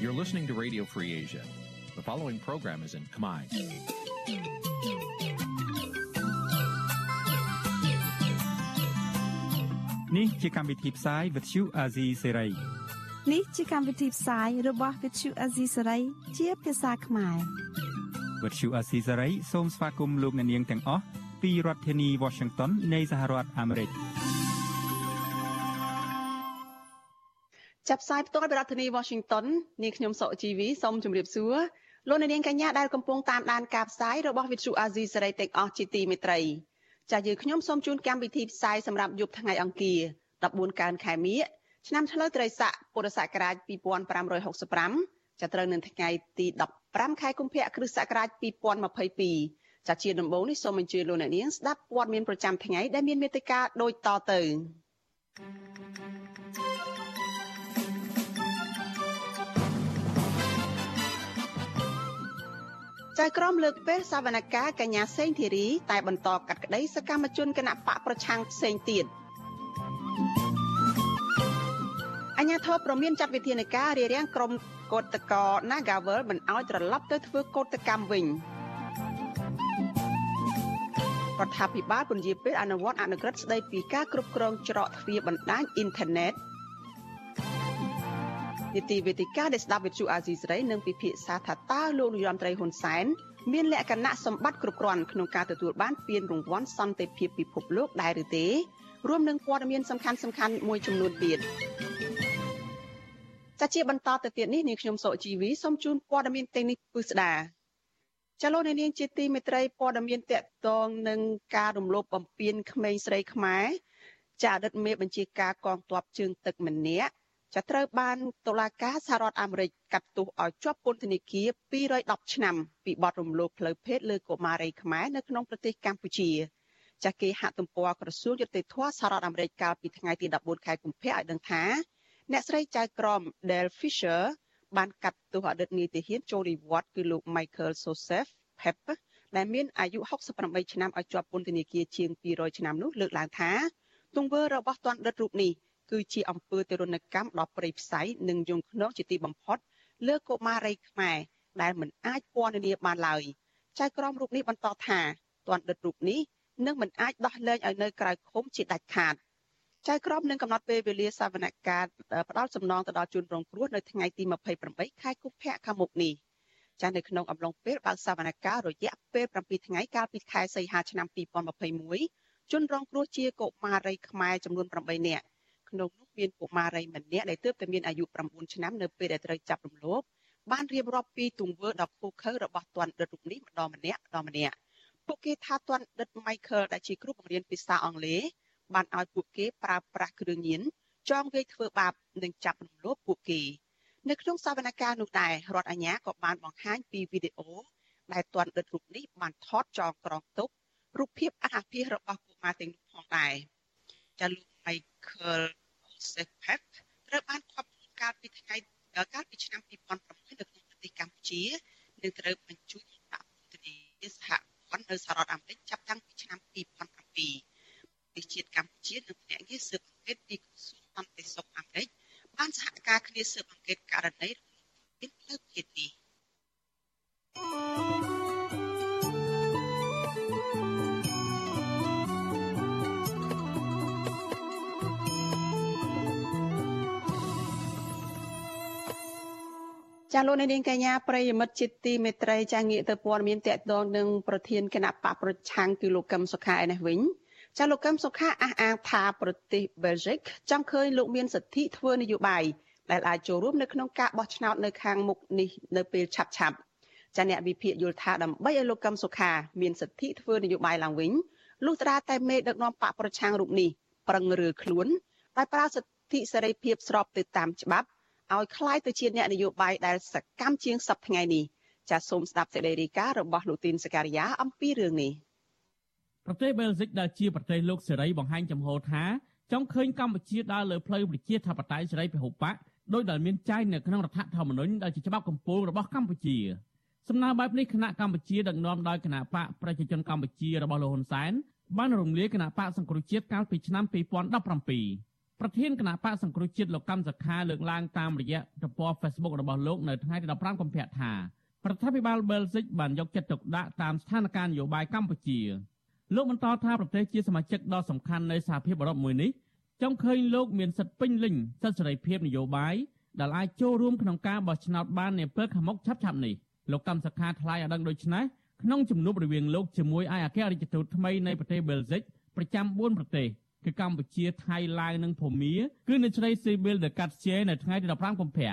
You're listening to Radio Free Asia. The following program is in Khmer. នេះជាកម្មវិធីផ្សាយ Vuthu Azizi Serai នេះជាកម្មវិធីផ្សាយរបស់ Vuthu Azizi Serai ជាភាសាខ្មែរ Vuthu Azizi Serai សូមស្វាគមន៍លោកអ្នកនាងទាំងអស់ពីរដ្ឋធានី Washington នៃសហរដ្ឋអាមេរិក ចាប់ផ្សាយផ្ទាល់ពីរដ្ឋធានី Washington នាងខ្ញុំសុកជីវីសូមជម្រាបសួរលោកអ្នកនាងកញ្ញាដែលកំពុងតាមដានការផ្សាយរបស់ Vuthu Azizi Serai ទាំងអស់ជាទីមេត្រីចាស់យើងខ្ញុំសូមជូនកម្មវិធីផ្សាយសម្រាប់យប់ថ្ងៃអង្គារ14កើនខែមិញឆ្នាំឆ្លូវត្រីស័កពុរសករាជ2565ចាប់ត្រូវនៅថ្ងៃទី15ខែកុម្ភៈគ្រិស្តសករាជ2022ចាស់ជាដំបូងនេះសូមអញ្ជើញលោកអ្នកនាងស្ដាប់ព័ត៌មានប្រចាំថ្ងៃដែលមានមេត្តាដូចតទៅ ចៅក្រមលើកពេលសវនកម្មកញ្ញាសេងធីរីតែបន្តកាត់ក្តីសកម្មជនគណៈបកប្រឆាំងផ្សេងទៀតអញ្ញាធិបប្រមានចាត់វិធានការរារាំងក្រុមកោតកោ Nagavel មិនអោយត្រឡប់ទៅធ្វើកោតកម្មវិញរដ្ឋាភិបាលពន្យាពេលអនុវត្តអនុក្រឹត្យស្តីពីការគ្រប់គ្រងច្រកទ្វារបណ្ដាញអ៊ីនធឺណិត នីតិវេទិកាដែលស្ដាប់វិទ្យុអាស៊ីសេរីនឹងពិភាក្សាថាតើលោកនាយរដ្ឋមន្ត្រីហ៊ុនសែនមានលក្ខណៈសម្បត្តិគ្រប់គ្រាន់ក្នុងការទទួលបានពានរង្វាន់សន្តិភាពពិភពលោកដែរឬទេរួមនឹងព័ត៌មានសំខាន់សំខាន់មួយចំនួនទៀតចាជាបន្តទៅទៀតនេះនាងខ្ញុំសុជីវីសូមជូនព័ត៌មានទាំងនេះពិស្ដាចលនានាងជាទីមេត្រីព័ត៌មានតកតងនឹងការរំលោភបំពានក្មេងស្រីខ្មែរចាអតីតមេបញ្ជាការកងទ័ពជើងទឹកម្នាក់ ចាត្រូវបានតុលាការសហរដ្ឋអាមេរិកកាត់ទោសឲ្យជាប់ពន្ធនាគារ210ឆ្នាំពីបទរំលោភផ្លូវភេទលើកុមារីខ្មែរនៅក្នុងប្រទេសកម្ពុជាចាគេហាក់ទំព័រក្រសួងយុតិធធសហរដ្ឋអាមេរិកកាលពីថ្ងៃទី14ខែកុម្ភៈឲ្យដឹងថាអ្នកស្រីចៅក្រម Del Fisher បានកាត់ទោសអតីតនាយទាហានចូលនិវត្តន៍គឺលោក Michael Joseph Pep ដែលមានអាយុ68ឆ្នាំឲ្យជាប់ពន្ធនាគារជាង200ឆ្នាំនោះលើកឡើងថាទង្វើរបស់ទណ្ឌិតរូបនេះ គឺជាអំពើទរណកម្មដ៏ព្រៃផ្សៃនិងយងខ្នងជាទីបំផុតលើកុមារីខ្មែរដែលមិនអាចពណ៌នាបានឡើយចៅក្រមរូបនេះបន្តថាទណ្ឌិតរូបនេះនឹងមិនអាចដោះលែងឲ្យនៅក្រៅឃុំជាដាច់ខាតចៅក្រមនឹងកំណត់ពេលវេលាសវនកម្មផ្ដាល់សំណងទៅដល់ជនរងគ្រោះនៅថ្ងៃទី28ខែកុម្ភៈខាងមុខនេះចាស់នៅក្នុងអំឡុងពេលបើកសវនកម្មរយៈពេល7ថ្ងៃកាលពីខែសីហាឆ្នាំ2021ជនរងគ្រោះជាកុមារីខ្មែរចំនួន8នាក់ ក្នុងនោះមានកុមារីម្នាក់ដែលទើបតែមានអាយុ9ឆ្នាំនៅពេលដែលត្រូវចាប់រំលោភបានរៀបរាប់ពីទង្វើដ៏ឃោរឃៅរបស់ទណ្ឌិតរូបនេះម្ដងម្នាក់ម្ដងម្នាក់ពួកគេថាទណ្ឌិត Michael ដែលជាគ្រូបង្រៀនភាសាអង់គ្លេសបានឲ្យពួកគេប្រើប្រាស់គ្រឿងញៀនចងវាយធ្វើបាបនិងចាប់រំលោភពួកគេនៅក្នុងសវនកម្មនោះដែររដ្ឋអាជ្ញាក៏បានបង្ហាញពីវីដេអូដែលទណ្ឌិតរូបនេះបានថតចងក្រងទុករូបភាពអាពាហ៍របស់កុមារទាំងនោះផងដែរចាលោក Michael Joseph Pep ត្រូវបានឃាត់ខ្លួនកាលពីថ្ងៃកាលពីឆ្នាំ2006នៅក្នុងប្រទេសកម្ពុជានិងត្រូវបញ្ជូនដាក់ពន្ធនាគារសហព័ន្ធនៅសហរដ្ឋអាមេរិកចាប់តាំងពីឆ្នាំ2007ប្រទេសជាតិកម្ពុជានិងភ្នាក់ងារស៊ើបអង្កេតពីក្រសួងសន្តិសុខអាមេរិកបានសហការគ្នាស៊ើបអង្កេតករណីរំលោភផ្លូវភេទនេះ ចាលោកនាងកញ្ញាប្រិយមិត្តជាទីមេត្រីចាងាកទៅព័ត៌មានតកតងនឹងប្រធានគណៈបកប្រឆាំងគឺលោកកឹមសុខាឯនេះវិញចាលោកកឹមសុខាអះអាងថាប្រទេសបែលហ្សិកចង់ឃើញលោកមានសិទ្ធិធ្វើនយោបាយដែលអាចចូលរួមនៅក្នុងការបោះឆ្នោតនៅខាងមុខនេះនៅពេលឆាប់ឆាប់ចាអ្នកវិភាគយល់ថាដើម្បីឲ្យលោកកឹមសុខាមានសិទ្ធិធ្វើនយោបាយឡើងវិញលុះត្រាតែមេដឹកនាំបកប្រឆាំងរូបនេះប្រឹងរើខ្លួនដោយប្រើសិទ្ធិសេរីភាពស្របទៅតាមច្បាប់ ឲ្យคล้ายទៅជាអ្នកនយោបាយដែលសកម្មជាងសប្តាហ៍ថ្ងៃនេះចាសសូមស្ដាប់សេចក្តីរាយការណ៍របស់លោកទីនសការីយ៉ាអំពីរឿងនេះប្រទេសបែលហ្សិកដែលជាប្រទេសលោកសេរីបង្ហាញចំហថាចង់ឃើញកម្ពុជាដើរលើផ្លូវប្រជាធិបតេយ្យសេរីពហុបកដោយដែលមានចែងនៅក្នុងរដ្ឋធម្មនុញ្ញដែលជាច្បាប់កម្ពុជារបស់កម្ពុជាសំណើបែបនេះគណៈកម្ពុជាដឹកនាំដោយគណៈបកប្រជាជនកម្ពុជារបស់លោកហ៊ុនសែនបានរំលាយគណៈបកសង្គ្រោះជាតិកាលពីឆ្នាំ2017 ប្រធានគណៈបកសង្គ្រោះជាតិលោកកម្មសខាលើកឡើងតាមរយៈទំព័រ Facebook របស់លោកនៅថ្ងៃទី15កុម្ភៈថារដ្ឋាភិបាលបែលហ្សិកបានយកចិត្តទុកដាក់តាមស្ថានភាពនយោបាយកម្ពុជាលោកបន្តថាប្រទេសជាសមាជិកដ៏សំខាន់នៃសហភាពអឺរ៉ុបមួយនេះចង់ឃើញលោកមានសិទ្ធិពេញលេញសិទ្ធិសេរីភាពនយោបាយដែលអាចចូលរួមក្នុងការបោះឆ្នោតបាននាពេលខាងមុខឆាប់ៗនេះលោកកម្មសខាថ្លែងឲ្យដឹងដូចនេះក្នុងជំនួបរវាងលោកជាមួយឯកអគ្គរដ្ឋទូតថ្មីនៃប្រទេសបែលហ្សិកប្រចាំ4ប្រទេស គឺកម្ពុជាថៃឡាវនិងភូមាគឺនៅជ្រៃស៊ីប៊ីលដេកាត់ជេនៅថ្ងៃទី15កុម្ភៈ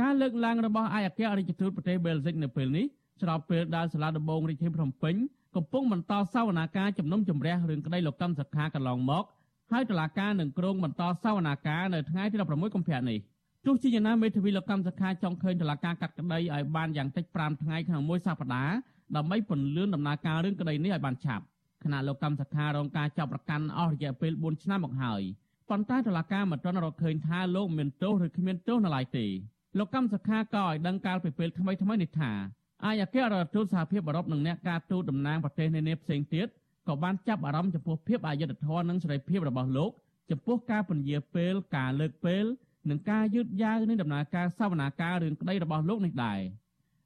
ការលើកឡើងរបស់ឯកអគ្គរដ្ឋទូតប្រទេសបែលហ្សិកនៅពេលនេះស្របពេលដែលសាលាដំបងរាជធានីភ្នំពេញកំពុងបន្តសវនាការជំនុំជម្រះរឿងក្តីលោកកម្មសខាកន្លងមកហើយតុលាការនឹងក្រុងបន្តសវនាការនៅថ្ងៃទី16កុម្ភៈនេះទោះជាយ៉ាងណាមេធាវីលោកកម្មសខាចង់ឃើញតុលាការកាត់ក្តីឲ្យបានយ៉ាងតិច5ថ្ងៃក្នុងមួយសប្តាហ៍ដើម្បីពន្លឿនដំណើរការរឿងក្តីនេះឲ្យបានឆាប់ ខណៈលោកកម្មសខារងការចាប់ប្រកាន់អស់រយៈពេល4ឆ្នាំមកហើយប៉ុន្តែតុលាការមិនទាន់រកឃើញថាលោកមានទោសឬគ្មានទោសនៅឡើយទេលោកកម្មសខាក៏ឲ្យដឹងកាលពីពេលថ្មីថ្មីនេះថាអាយអគ្គរដ្ឋទូតសហភាពអឺរ៉ុបនិងអ្នកការទូតតំណាងប្រទេសនានាផ្សេងទៀតក៏បានចាប់អារម្មណ៍ចំពោះភាពអយុត្តិធម៌និងសេរីភាពរបស់លោកចំពោះការពន្យាពេលការលើកពេលនិងការយឺតយ៉ាវនៃដំណើរការសវនាការរឿងក្តីរបស់លោកនេះដែរ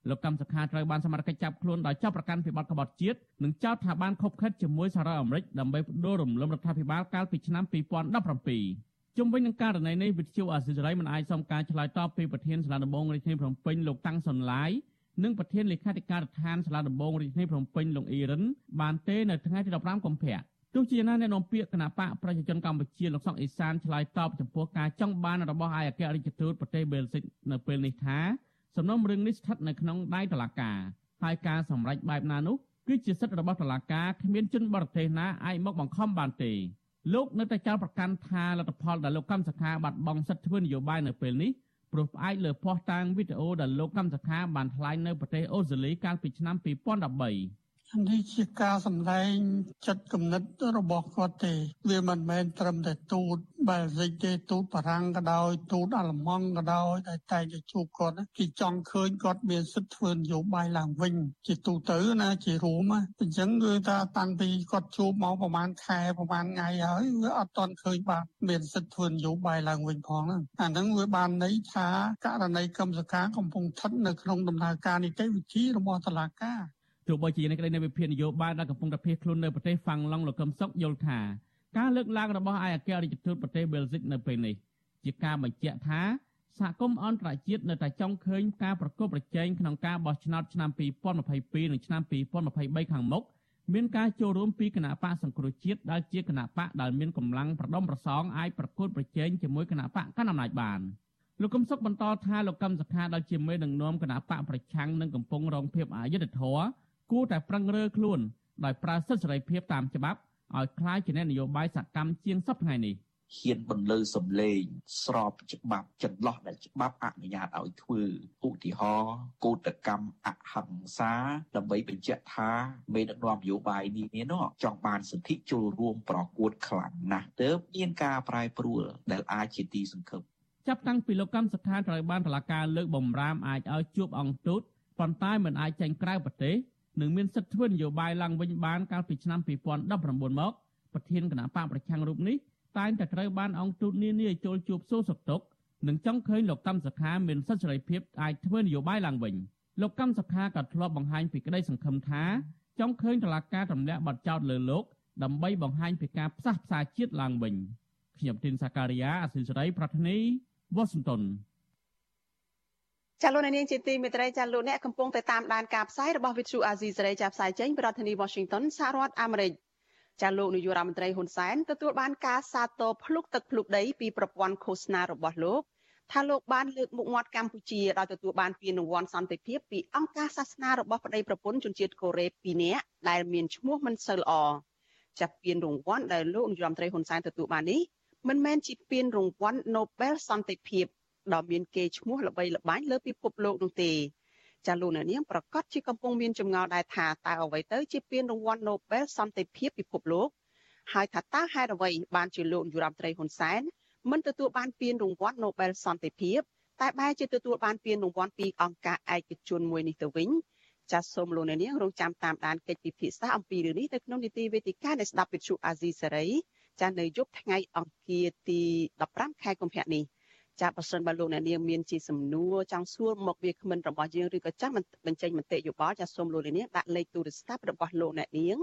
លោកកម្មសខាត្រូវបានសមត្ថកិច្ចចាប់ខ្លួនដោយចាប់ប្រកាន់ពីបទក្បត់ជាតិនិងចោទថាបានខົບខិតជាមួយសហរដ្ឋអាមេរិកដើម្បីផ្ដួលរំលំរដ្ឋាភិបាលកាលពីឆ្នាំ2017ជុំវិញនឹងករណីនេះវិទ្យុអាស៊ីសេរីមិនអាចសុំការឆ្លើយតបពីប្រធានសាលាដំបងរាជធានីភ្នំពេញលោកតាំងសុនឡាយនិងប្រធានលេខាធិការដ្ឋានសាលាដំបងរាជធានីភ្នំពេញលោកអ៊ីរិនបានទេនៅថ្ងៃទី15កុម្ភៈទោះជាណាអ្នកនាំពាក្យគណៈបកប្រជាជនកម្ពុជាលោកសុកអេសានឆ្លើយតបចំពោះការចង់បានរបស់ឯកអគ្គរដ្ឋទូតប្រទេសបែលហ្សិកនៅពេលនេះថា សំណុំរឿងនេះស្ថិតនៅក្នុងដៃតុលាការហើយការសម្រេចបែបណានោះគឺជាសិទ្ធិរបស់តុលាការគ្មានជនបរទេសណាអាចមកបង្ខំបានទេលោកនៅតែចោទប្រកាន់ថាលទ្ធផលដែលលោកកម្មសខាបាត់បង់សិទ្ធិធ្វើនយោបាយនៅពេលនេះព្រោះផ្អែកលើភស្តុតាងវីដេអូដែលលោកកម្មសខាបានថ្លែងនៅប្រទេសអូស្ត្រាលីកាលពីឆ្នាំ2013 នេះជាការសម្ដែងចិត្តគំនិតរបស់គាត់ទេ វាមិនមែនត្រឹមតែទូតបែលហ្សិកទេទូតបារាំងក៏ដោយទូតអាល្លឺម៉ង់ក៏ដោយតែតែទៅជួបគាត់គេចង់ឃើញគាត់មានសិទ្ធិធ្វើនយោបាយឡើងវិញ ជាទូទៅណាជារួមអញ្ចឹងគឺថាតាំងពីគាត់ជួបមកប្រហែលខែប្រហែលថ្ងៃហើយវាអត់ទាន់ឃើញបានមានសិទ្ធិធ្វើនយោបាយឡើងវិញផងហ្នឹងអាហ្នឹងវាបានន័យថាករណីកម្មសការកំពុងស្ថិតនៅក្នុងដំណើរការនីតិវិធីរបស់តុលាការ ទោះបីជានេះក្តីនៅវិភាគនយោបាយដែលកំពុងតែភៀសខ្លួននៅប្រទេសហ្វាំងឡង់លោកកឹមសុខយល់ថាការលើកឡើងរបស់ឯកអគ្គរដ្ឋទូតប្រទេសបែលហ្សិកនៅពេលនេះជាការបញ្ជាក់ថាសហគមន៍អន្តរជាតិនៅតែចង់ឃើញការប្រកបប្រជែងក្នុងការបោះឆ្នោតឆ្នាំ2022និងឆ្នាំ2023ខាងមុខមានការចូលរួមពីគណៈបកសង្គ្រោះជាតិដែលជាគណៈបកដែលមានកម្លាំងប្រដុំប្រសងអាចប្រកួតប្រជែងជាមួយគណៈបកកណ្ដាលអំណាចបានលោកកឹមសុខបន្តថាលោកកឹមសុខាដែលជាមេដឹកនាំគណៈបកប្រឆាំងនឹងកំពុងរងភាពអយុត្តិធម៌ គួរតែប្រឹងរើខ្លួនដោយប្រើសិទ្ធិសេរីភាពតាមច្បាប់ឲ្យคล้ายជានយោបាយសកម្មជាងសពថ្ងៃនេះហ៊ានបន្លឺសំឡេងស្របច្បាប់ចន្លោះដែលច្បាប់អនុញ្ញាតឲ្យធ្វើឧទាហរណ៍កោតកម្មអហិង្សាដើម្បីបញ្ជាក់ថាមេដឹកនាំនយោបាយនេះនេះចង់បានសិទ្ធិចូលរួមប្រកួតខ្លាំងណាស់ទើបមានការប្រែប្រួលដែលអាចជាទីសង្ឃឹមចាប់តាំងពីលោកកម្មសខាត្រូវបានតឡាការលើកបំរាមអាចឲ្យជួបអង្គទូតប៉ុន្តែមិនអាចចេញក្រៅប្រទេស និងមានសិទ្ធិធ្វើនយោបាយឡើងវិញបានកាលពីឆ្នាំ2019មកប្រធានគណៈបកប្រឆាំងរូបនេះតែងតែត្រូវបានអង្គទូតនានាចូលជួបសួរសុខទុក្ខនិងចង់ឃើញលោកកម្មសខាមានសិទ្ធិសេរីភាពអាចធ្វើនយោបាយឡើងវិញលោកកម្មសខាក៏ធ្លាប់បង្ហាញពីក្តីសង្ឃឹមថាចង់ឃើញតឡាការទម្លាក់បទចោទលើលោកដើម្បីបង្ហាញពីការផ្សះផ្សាជាតិឡើងវិញខ្ញុំទីនសាការីយ៉ាអសិលសេរីប្រធានីវ៉ាស៊ីនតោន ចាលោកនាងជាទីមេត្រីចាលោកអ្នកកំពុងតែតាមដានការផ្សាយរបស់ Vithu Azizi សេរីចាផ្សាយចេញពីរដ្ឋធានី Washington សហរដ្ឋអាមេរិកចាលោកនាយករដ្ឋមន្ត្រីហ៊ុនសែនទទួលបានការសាទរភ្លុកទឹកភ្លុកដីពីប្រព័ន្ធឃោសនារបស់លោកថាលោកបានលើកមុខមាត់កម្ពុជាដោយទទួលបានពានរង្វាន់សន្តិភាពពីអង្គការសាសនារបស់ប្តីប្រពន្ធជនជាតិកូរ៉េ2នាក់ដែលមានឈ្មោះមិនសូវល្អចាប់ពានរង្វាន់ដែលលោកនាយរដ្ឋមន្ត្រីហ៊ុនសែនទទួលបាននេះមិនមែនជាពានរង្វាន់ Nobel សន្តិភាព ដ៏មានកេរ្តិ៍ឈ្មោះល្បីល្បាញលើពិភពលោកនោះទេចាលោកអ្នកនាងប្រកាសជាកំពុងមានចម្ងល់ដែរថាតើអ្វីទៅជាពានរង្វាន់ Nobel សន្តិភាពពិភពលោកហើយថាតើហេតុអ្វីបានជាលោកនាយរដ្ឋមន្ត្រីហ៊ុនសែនមិនទទួលបានពានរង្វាន់ Nobel សន្តិភាពតែបែរជាទទួលបានពានរង្វាន់ពីអង្គការឯកជនមួយនេះទៅវិញចាសសូមលោកអ្នកនាងរងចាំតាមដានកិច្ចពិភាក្សាអំពីរឿងនេះនៅក្នុងនីតិវេទិកានៃស្ដាប់វិទ្យុអាស៊ីសេរីចានៅយប់ថ្ងៃអង្គារទី15ខែកុម្ភៈនេះ ចាបើសិនបើលោកអ្នកនាងមានជាសំណួរចង់សួរមកវាគ្មិនរបស់យើងឬក៏ចង់បញ្ចេញមតិយោបល់ចាសូមលោកអ្នកនាងដាក់លេខទូរស័ព្ទរបស់លោកអ្នកនាង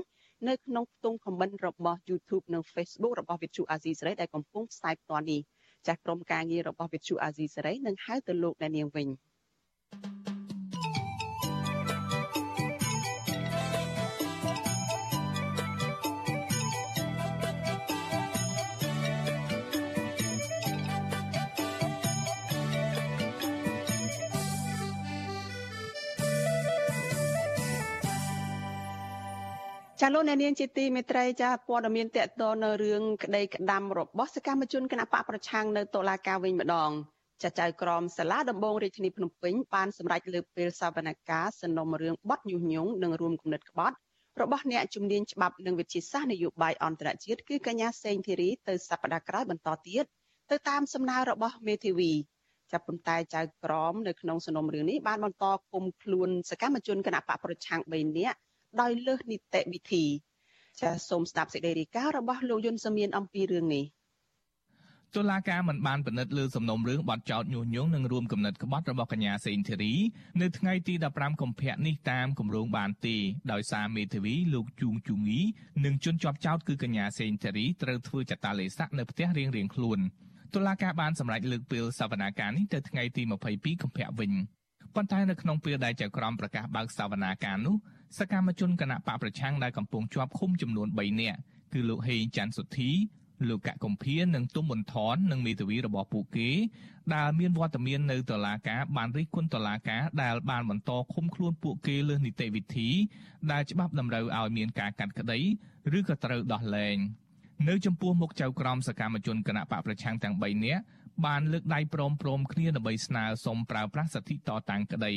នៅក្នុងខ្ទង់ comment របស់ YouTube និង Facebook របស់ Vithu Azizi សេរីដែលកំពុងផ្សាយផ្ទាល់នេះចាស់ក្រុមការងាររបស់ Vithu Azizi សេរីនឹងហៅទៅលោកអ្នកនាងវិញ។ ចាលោកអ្នកនាងជាទីមេត្រីចាព័ត៌មានតកតនៅរឿងក្តីក្តាំរបស់សកម្មជនគណបកប្រឆាំងនៅតុលាការវិញម្ដងចាចៅក្រមសាលាដំបងរាជធានីភ្នំពេញបានសម្រេចលើកពេលសវនកម្មសំណុំរឿងបទញុះញង់និងរួមគំនិតក្បត់របស់អ្នកជំនាញច្បាប់និងវិទ្យាសាស្ត្រនយោបាយអន្តរជាតិគឺកញ្ញាសេងធីរីទៅសប្តាហ៍ក្រោយបន្តទៀតទៅតាមសំណើរបស់មេធាវីចាប់ប៉ុន្តែចៅក្រមនៅក្នុងសំណុំរឿងនេះបានបន្តគុំខ្លួនសកម្មជនគណបកប្រឆាំង3នាក់ ដោយលើសនីតិវិធីចាសសូមស្ដាប់សេចក្តីរាយការណ៍របស់លោកយុនសមៀនអំពីរឿងនេះតុលាការមិនបានពិនិត្យលើសំណុំរឿងបទចោទញុះញង់និងរួមគំនិតក្បត់របស់កញ្ញាសេងធីរីនៅថ្ងៃទី15កុម្ភៈនេះតាមគម្រោងបានទេដោយសារមេធាវីលោកជួងជូងីនិងជនជាប់ចោទគឺកញ្ញាសេងធីរីត្រូវធ្វើចតាឡេស័កនៅផ្ទះរៀងៗខ្លួនតុលាការបានសម្រេចលើកពេលសវនាការនេះទៅថ្ងៃទី22កុម្ភៈវិញប៉ុន្តែនៅក្នុងពេលដែលចៅក្រមប្រកាសបើកសវនាការនោះ សកម្មជនគណៈបកប្រឆាំងដែលកំពុងជាប់ឃុំចំនួន3នាក់គឺលោកហេងច័ន្ទសុធីលោកកកុម្ភានិងទុំប៊ុនថននិងមេធាវីរបស់ពួកគេដែលមានវត្តមាននៅតុលាការបានរិះគន់តុលាការដែលបានបន្តឃុំខ្លួនពួកគេលើនីតិវិធីដែលច្បាប់តម្រូវឲ្យមានការកាត់ក្តីឬក៏ត្រូវដោះលែងនៅចំពោះមុខចៅក្រមសកម្មជនគណៈបកប្រឆាំងទាំង3នាក់បានលើកដៃព្រមព្រមគ្នាដើម្បីស្នើសុំប្រើប្រាស់សិទ្ធិតតាំងក្តី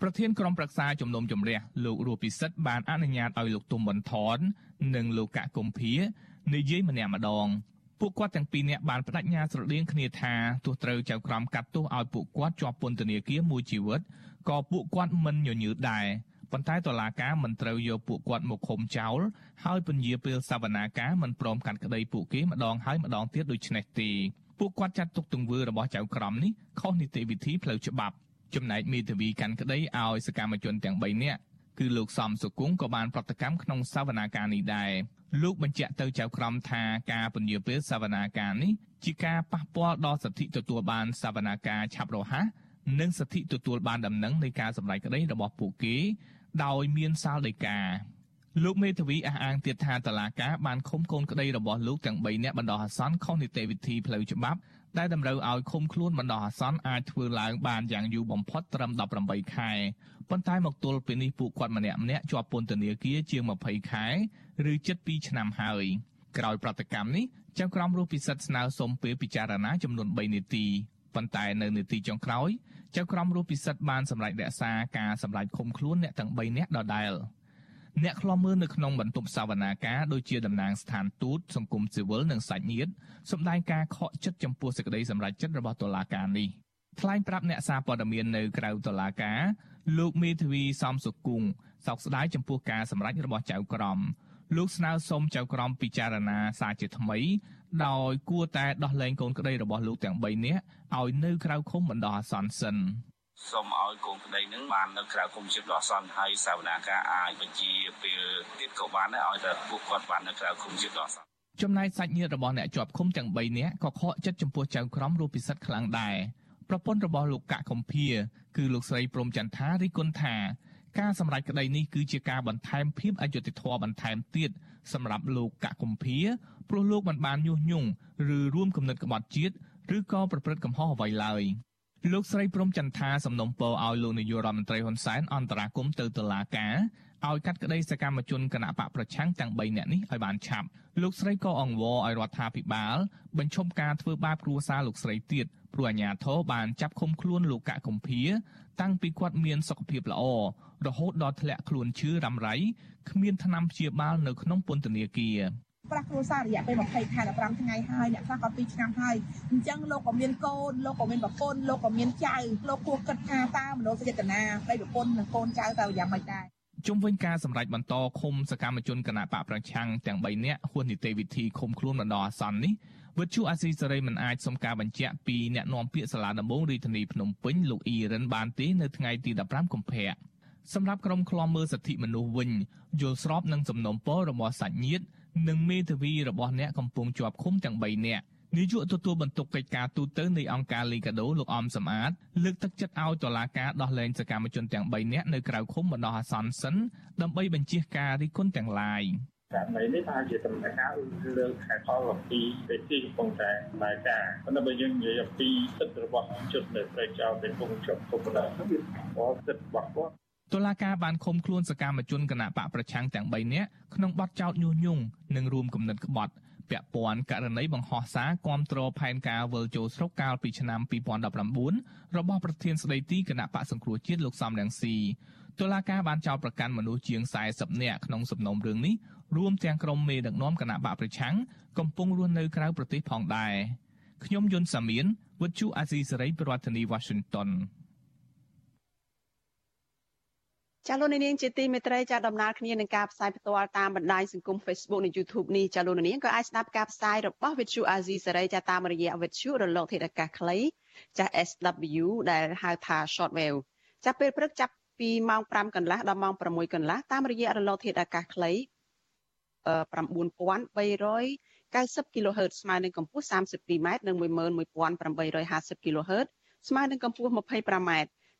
ប្រធានក្រុមប្រឹក្សាជំនុំជម្រះលោករស់ពិសិដ្ឋបានអនុញ្ញាតឲ្យលោកទុំបន្ថននិងលោកកកុម្ភានិយាយម្នាក់ម្ដងពួកគាត់ទាំងពីរនាក់បានបដិញ្ញាស្រដៀងគ្នាថាទោះត្រូវចៅក្រមកាត់ទោសឲ្យពួកគាត់ជាប់ពន្ធនាគារមួយជីវិតក៏ពួកគាត់មិនញញើតដែរប៉ុន្តែតុលាការមិនត្រូវយកពួកគាត់មកឃុំចោលហើយពន្យាពេលសវនាការមិនព្រមកាត់ក្តីពួកគេម្ដងហើយម្ដងទៀតដូចនេះទេពួកគាត់ចាត់ទុកទង្វើរបស់ចៅក្រមនេះខុសនីតិវិធីផ្លូវច្បាប់ ចំណែកមេធាវីកាន់ក្តីឲ្យសកម្មជនទាំង3នាក់គឺលោកសំសុគង្គក៏បានប្រតិកម្មក្នុងសវនាការនេះដែរលោកបញ្ជាក់ទៅចៅក្រមថាការពន្យាពេលសវនាការនេះជាការប៉ះពាល់ដល់សិទ្ធិទទួលបានសវនាការឆាប់រហ័សនិងសិទ្ធិទទួលបានដំណឹងនៃការសម្រេចក្តីរបស់ពួកគេ ដោយមានសាលដីកាលោកមេធាវីអះអាងទៀតថាតឡាកាបានឃុំកូនក្តីរបស់លោកទាំង3នាក់បណ្ដោះអាសន្នខុសនីតិវិធីផ្លូវច្បាប់ ដែលតម្រូវឲ្យឃុំខ្លួនបណ្ដោះអាសន្នអាចធ្វើឡើងបានយ៉ាងយូរបំផុតត្រឹម18ខែប៉ុន្តែមកទល់ពេលនេះពួកគាត់ម្នាក់ម្នាក់ជាប់ពន្ធនាគារជាង20ខែឬជិត2ឆ្នាំហើយក្រោយប្រតិកម្មនេះចៅក្រមរស់ពិសិដ្ឋស្នើសុំពេលពិចារណាចំនួន3នាទីប៉ុន្តែនៅនាទីចុងក្រោយចៅក្រមរស់ពិសិដ្ឋបានសម្រេចរក្សាការសម្រេចឃុំខ្លួនអ្នកទាំង3នាក់ដដែល។ អ្នកខ្លំមើលនៅក្នុងបន្ទប់សវនាការដូចជាតំណាងស្ថានទូតសង្គមស៊ីវិលនិងសាច់ញាតិសម្ដែងការខកចិត្តចំពោះសេចក្តីសម្រេចចិត្តរបស់តុលាការនេះថ្លែងប្រាប់អ្នកសារព័ត៌មាននៅក្រៅតុលាការលោកមេធាវីសំសុគង្គសោកស្ដាយចំពោះការសម្រេចរបស់ចៅក្រមលោកស្នើសុំចៅក្រមពិចារណាសារជាថ្មីដោយគួរតែដោះលែងកូនក្តីរបស់លោកទាំង3នាក់ឲ្យនៅក្រៅឃុំបណ្ដោះអាសន្នសិន។ សូមឲ្យកូនប្តីនឹងបាននៅក្រៅគុំជិបដ៏អសន្នហើយសាវនាការអាចបញ្ជាពេលទៀតក៏បានដែរឲ្យតែពួកគាត់បាននៅក្រៅគុំជិបដ៏អសន្នចំណែកសាច់ញាតិរបស់អ្នកជាប់ឃុំទាំង3នាក់ក៏ខកចិត្តចំពោះចៅក្រមរੂពិសិដ្ឋខ្លាំងដែរប្រពន្ធរបស់លោកកកកំភាគឺលោកស្រីព្រំចន្ទថារិះគន់ថាការសម្រេចក្តីនេះគឺជាការបន្ថែមភាពអយុត្តិធម៌បន្ថែមទៀតសម្រាប់លោកកកកំភាព្រោះលោកមិនបានញុះញង់ឬរួមគំនិតក្បត់ជាតិឬក៏ប្រព្រឹត្តកំហុសអ្វីឡើយ។ លោកស្រីព្រំចន្ទថាសំណុំពរឲ្យលោកនាយករដ្ឋមន្ត្រីហ៊ុនសែនអន្តរាគមទៅតុលាការឲ្យកាត់ក្តីសកម្មជនគណៈបកប្រឆាំងទាំង3នាក់នេះឲ្យបានឆាប់លោកស្រីក៏អង្វរឲ្យរដ្ឋាភិបាលបញ្ឈប់ការធ្វើបាបគ្រួសារលោកស្រីទៀតព្រោះអាជ្ញាធរបានចាប់ឃុំខ្លួនលោកកកកំភាតាំងពីគាត់មានសុខភាពល្អរហូតដល់ធ្លាក់ខ្លួនឈឺរ៉ាំរ៉ៃគ្មានថ្នាំព្យាបាលនៅក្នុងពន្ធនាគារ ប្រាស់គ្រួសាររយៈពេល20ខែ15ថ្ងៃហើយអ្នកខ្លះក៏2ឆ្នាំហើយអញ្ចឹងលោកក៏មានកូនលោកក៏មានប្រពន្ធលោកក៏មានចៅលោកគួរគិតថាតើមនោសចេតនាប្តីប្រពន្ធនិងកូនចៅតើយ៉ាងម៉េចដែរជុំវិញការសម្រេចបន្តឃុំសកម្មជនគណៈបកប្រឆាំងទាំង3នាក់ហួសនីតិវិធីឃុំខ្លួនបណ្ដោះអាសន្ននេះវិទ្យុអាស៊ីសេរីមិនអាចសុំការបញ្ជាក់ពីអ្នកនាំពាក្យសាលាដំបងរាជធានីភ្នំពេញលោកអ៊ីរ៉ានបានទេនៅថ្ងៃទី15កុម្ភៈសម្រាប់ក្រុមឃ្លាំមើលសិទ្ធិមនុស្សវិញយល់ស្របនឹងសំណុំពររបស់សាច់ញាតិ និងមេធាវីរបស់អ្នកកំពុងជាប់ឃុំទាំង3នាក់នាយកទទួលបន្ទុកកិច្ចការទូតទៅនៃអង្គការលីកាដូលោកអំសំអាតលើកទឹកចិត្តឲ្យតុលាការដោះលែងសកម្មជនទាំង3នាក់នៅក្រៅឃុំបណ្ដោះអាសន្នសិនដើម្បីបញ្ជាការរិះគន់ទាំងឡាយករណីនេះថាជាដំណើរការលើកខែផលអំពីពេលទីកំពុងតែដំណើរការប៉ុន្តែបើយើងនិយាយអំពីសិទ្ធិរបស់ជនដែលត្រូវចោទដែលកំពុងជាប់គុកបណ្ដោះហ្នឹងវាសិទ្ធិរបស់គាត់ តុលាការបានឃុំខ្លួនសកម្មជនគណៈបកប្រឆាំងទាំង3នាក់ក្នុងបទចោទញុះញង់និងរួមគំនិតក្បត់ពាក់ព័ន្ធករណីបង្ហោះសារគាំទ្រផែនការវិលចូលស្រុកកាលពីឆ្នាំ2019របស់ប្រធានស្ដីទីគណៈបកសង្គ្រោះជាតិលោកសំរងស៊ីតុលាការបានចោទប្រកាន់មនុស្សជាង40នាក់ក្នុងសំណុំរឿងនេះរួមទាំងក្រុមមេដឹកនាំគណៈបកប្រឆាំងកំពុងរស់នៅក្រៅប្រទេសផងដែរខ្ញុំយុនសាមៀនវិទ្យុអាស៊ីសេរីប្រធានាធិបតី Washington ចាលោកនាងជាទីមេត្រីចាដំណើរគ្នានឹងការផ្សាយផ្ទាល់តាមបណ្ដាញសង្គម Facebook និង YouTube នេះចាលោកនាងក៏អាចស្ដាប់ការផ្សាយរបស់ Vithu Azizi សេរីចាតាមរយៈ Vithu រលកធាតុអាកាសខ្លីចា SW ដែលហៅថា Shortwave ចាប់ពេលព្រឹកចាប់ពីម៉ោង5កន្លះដល់ម៉ោង6កន្លះតាមរយៈរលកធាតុអាកាសខ្លី9390 kHz ស្មើនឹងកម្ពស់ 32m និង11850 kHz ស្មើនឹងកម្ពស់ 25m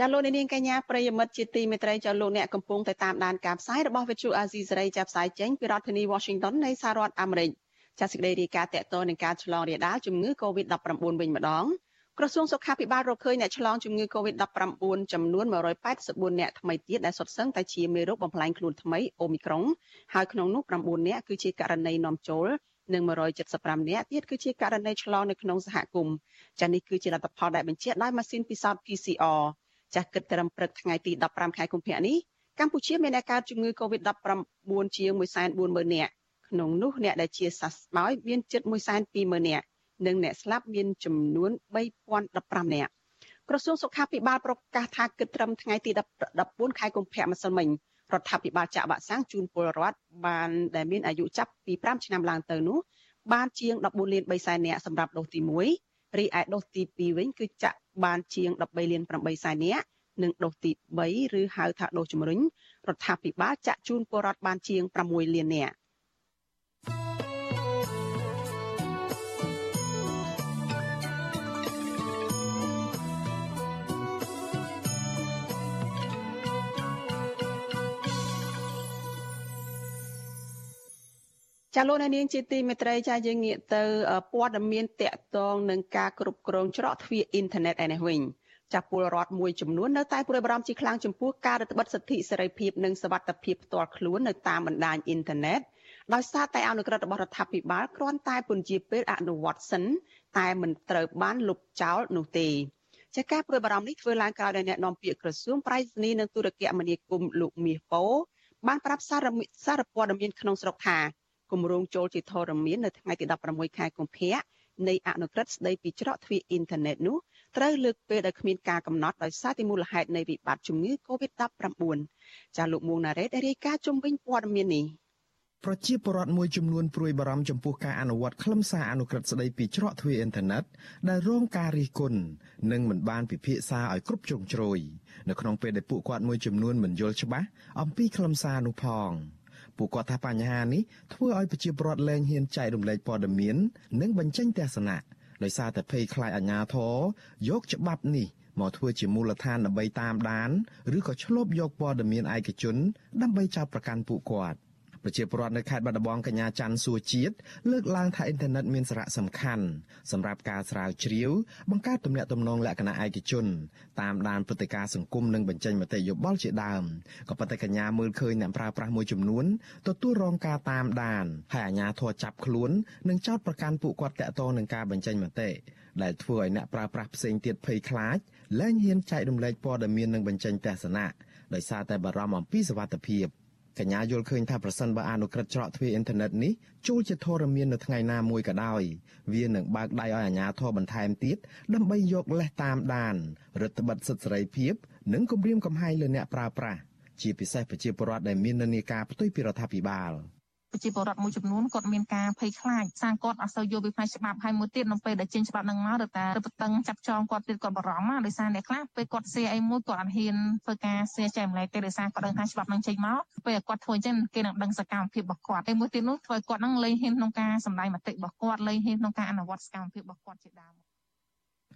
ចាលោកនាងកញ្ញាប្រិយមិត្តជាទីមេត្រីចាលោកអ្នកកំពុងតែតាមដានការផ្សាយរបស់វិទ្យុអាស៊ីសេរីចាប់ផ្សាយចេញពីរដ្ឋធានី Washington នៃសហរដ្ឋអាមេរិកចាសេចក្តីរាយការណ៍តកតនឹងការឆ្លងរាលដាលជំងឺ Covid-19 វិញម្ដងក្រសួងសុខាភិបាលរកឃើញអ្នកឆ្លងជំងឺ Covid-19 ចំនួន184អ្នកថ្មីទៀតដែលសុទ្ធសឹងតែជាមេរោគបំផ្លាញខ្លួនថ្មីអូមីក្រុងហើយក្នុងនោះ9អ្នកគឺជាករណីនាំចូលនិង175នាក់ទៀតគឺជាករណីឆ្លងនៅក្នុងសហគមន៍ចានេះគឺជាលទ្ធផលដែលបញ្ជាក់ដោយម៉ាស៊ីនពិសោធន៍ PCR ចាស់គិតត្រឹមព្រឹកថ្ងៃទី15ខែកុម្ភៈនេះកម្ពុជាមានអ្នកកើតជំងឺ Covid-19 ជាង140,000នាក់ក្នុងនោះអ្នកដែលជាសះស្បើយមានជិត120,000នាក់និងអ្នកស្លាប់មានចំនួន3015នាក់ក្រសួងសុខាភិបាលប្រកាសថាគិតត្រឹមថ្ងៃទី14ខែកុម្ភៈម្សិលមិញរដ្ឋាភិបាលចាក់វ៉ាក់សាំងជូនពលរដ្ឋបានដែលមានអាយុចាប់ពី5ឆ្នាំឡើងទៅនោះបានជាង14លាន3សែននាក់សម្រាប់ដូសទី1រីឯដូសទី2វិញគឺចាក់ បានជាង13លាន8សែននាក់និងដូសទី3ឬហៅថាដូសជំរុញរដ្ឋាភិបាលចាក់ជូនពលរដ្ឋបានជាង6លាននាក់ ចាលោកនាងជាទីមេត្រីចាយើងងាកទៅព័ត៌មានតកតងនឹងការគ្រប់គ្រងច្រកទ្វារអ៊ីនធឺណិតឯនេះវិញចាពលរដ្ឋមួយចំនួននៅតែព្រួយបារម្ភជាខ្លាំងចំពោះការរឹតបន្តឹងសិទ្ធិសេរីភាពនិងសវត្ថិភាពផ្ទាល់ខ្លួននៅតាមបណ្ដាញអ៊ីនធឺណិតដោយសារតែអនុក្រឹត្យរបស់រដ្ឋាភិបាលគ្រាន់តែពន្យាពេលអនុវត្តសិនតែមិនត្រូវបានលុបចោលនោះទេចាការព្រួយបារម្ភនេះធ្វើឡើងក្រោយដោយអ្នកនាំពាក្យក្រសួងប្រៃសណីនិងទូរគមនាគមន៍លោកមាសប៉ូបានប្រាប់សារសារព័ត៌មានក្នុងស្រុកថា គម្រោងចូលជាធរមាននៅថ្ងៃទី16ខែកុម្ភៈនៃអនុក្រឹត្យស្តីពីច្រកទ្វារអ៊ីនធឺណិតនោះត្រូវលើកពេលដោយគ្មានការកំណត់ដោយសារតែមូលហេតុនៃវិបត្តិជំងឺ Covid-19 ចាលោកមួងណារ៉េតរាយការណ៍ជុំវិញព័ត៌មាននេះប្រជាពលរដ្ឋមួយចំនួនព្រួយបារម្ភចំពោះការអនុវត្តខ្លឹមសារអនុក្រឹត្យស្តីពីច្រកទ្វារអ៊ីនធឺណិតដែលរងការរិះគន់និងមិនបានពិភាក្សាឲ្យគ្រប់ជ្រុងជ្រោយនៅក្នុងពេលដែលពួកគាត់មួយចំនួនមិនយល់ច្បាស់អំពីខ្លឹមសារនោះផង។ ពួកគាត់ថាបញ្ហានេះធ្វើឲ្យប្រជាពលរដ្ឋលែងហ៊ានចែករំលែកព័ត៌មាន និងបញ្ចេញទស្សនៈដោយសារតែភ័យខ្លាចអាជ្ញាធរយកច្បាប់នេះមកធ្វើជាមូលដ្ឋានដើម្បីតាមដាន ឬក៏ឆ្លប់យកព័ត៌មានឯកជន ដើម្បីចោទប្រកាន់ពួកគាត់។ ប្រជាពលរដ្ឋនៅខេត្តបាត់ដំបងកញ្ញាច័ន្ទសួរជាតិលើកឡើងថាអ៊ីនធឺណិតមានសារៈសំខាន់សម្រាប់ការស្រាវជ្រាវបង្កើតទំនាក់ទំនងលក្ខណៈឯកជនតាមដានព្រឹត្តិការណ៍សង្គមនិងបញ្ចេញមតិយោបល់ជាដើមក៏ប៉ុន្តែកញ្ញាមើលឃើញអ្នកប្រើប្រាស់មួយចំនួនទទួលរងការតាមដានហើយអាជ្ញាធរចាប់ខ្លួននិងចោទប្រកាន់ពួកគាត់តាក់ទងនឹងការបញ្ចេញមតិដែលធ្វើឲ្យអ្នកប្រើប្រាស់ផ្សេងទៀតភ័យខ្លាចលែងហ៊ានចែករំលែកព័ត៌មាននិងបញ្ចេញទស្សនៈដោយសារតែបារម្ភអំពីសុវត្ថិភាព កញ្ញាយល់ឃើញថាប្រសិនបើអនុក្រឹត្យច្រកទ្វារអ៊ីនធឺណិតនេះចូលជាធរមាននៅថ្ងៃណាមួយក៏ដោយវានឹងបើកដៃឲ្យអាជ្ញាធរបន្ថែមទៀតដើម្បីយកលេសតាមដានរដ្ឋបិទសិទ្ធិសេរីភាព និងគម្រាមកំហែងលើអ្នកប្រើប្រាស់ជាពិសេសប្រជាពលរដ្ឋដែលមាននានាការផ្ទុយពីរដ្ឋាភិបាល។ ប្រជាពលរដ្ឋមួយចំនួនគាត់មានការភ័យខ្លាចសាងគាត់អត់សូវយល់ពីផ្នែកច្បាប់ហើយមួយទៀតនៅពេលដែលចេញច្បាប់នឹងមកឬតារឹតបន្តឹងចាប់ចងគាត់ទៀតគាត់បារម្ភណាដោយសារអ្នកខ្លះពេលគាត់សៀអីមួយគាត់អត់ហ៊ានធ្វើការសៀចែកម្លែកទេដោយសារគាត់ដឹងថាច្បាប់នឹងចេញមកពេលគាត់ធ្វើអញ្ចឹងគេនឹងដឹងសកម្មភាពរបស់គាត់ហើយមួយទៀតនោះធ្វើឲ្យគាត់នឹងលែងហ៊ានក្នុងការសម្ដែងមតិរបស់គាត់លែងហ៊ានក្នុងការអនុវត្តសកម្មភាពរបស់គាត់ជាដើម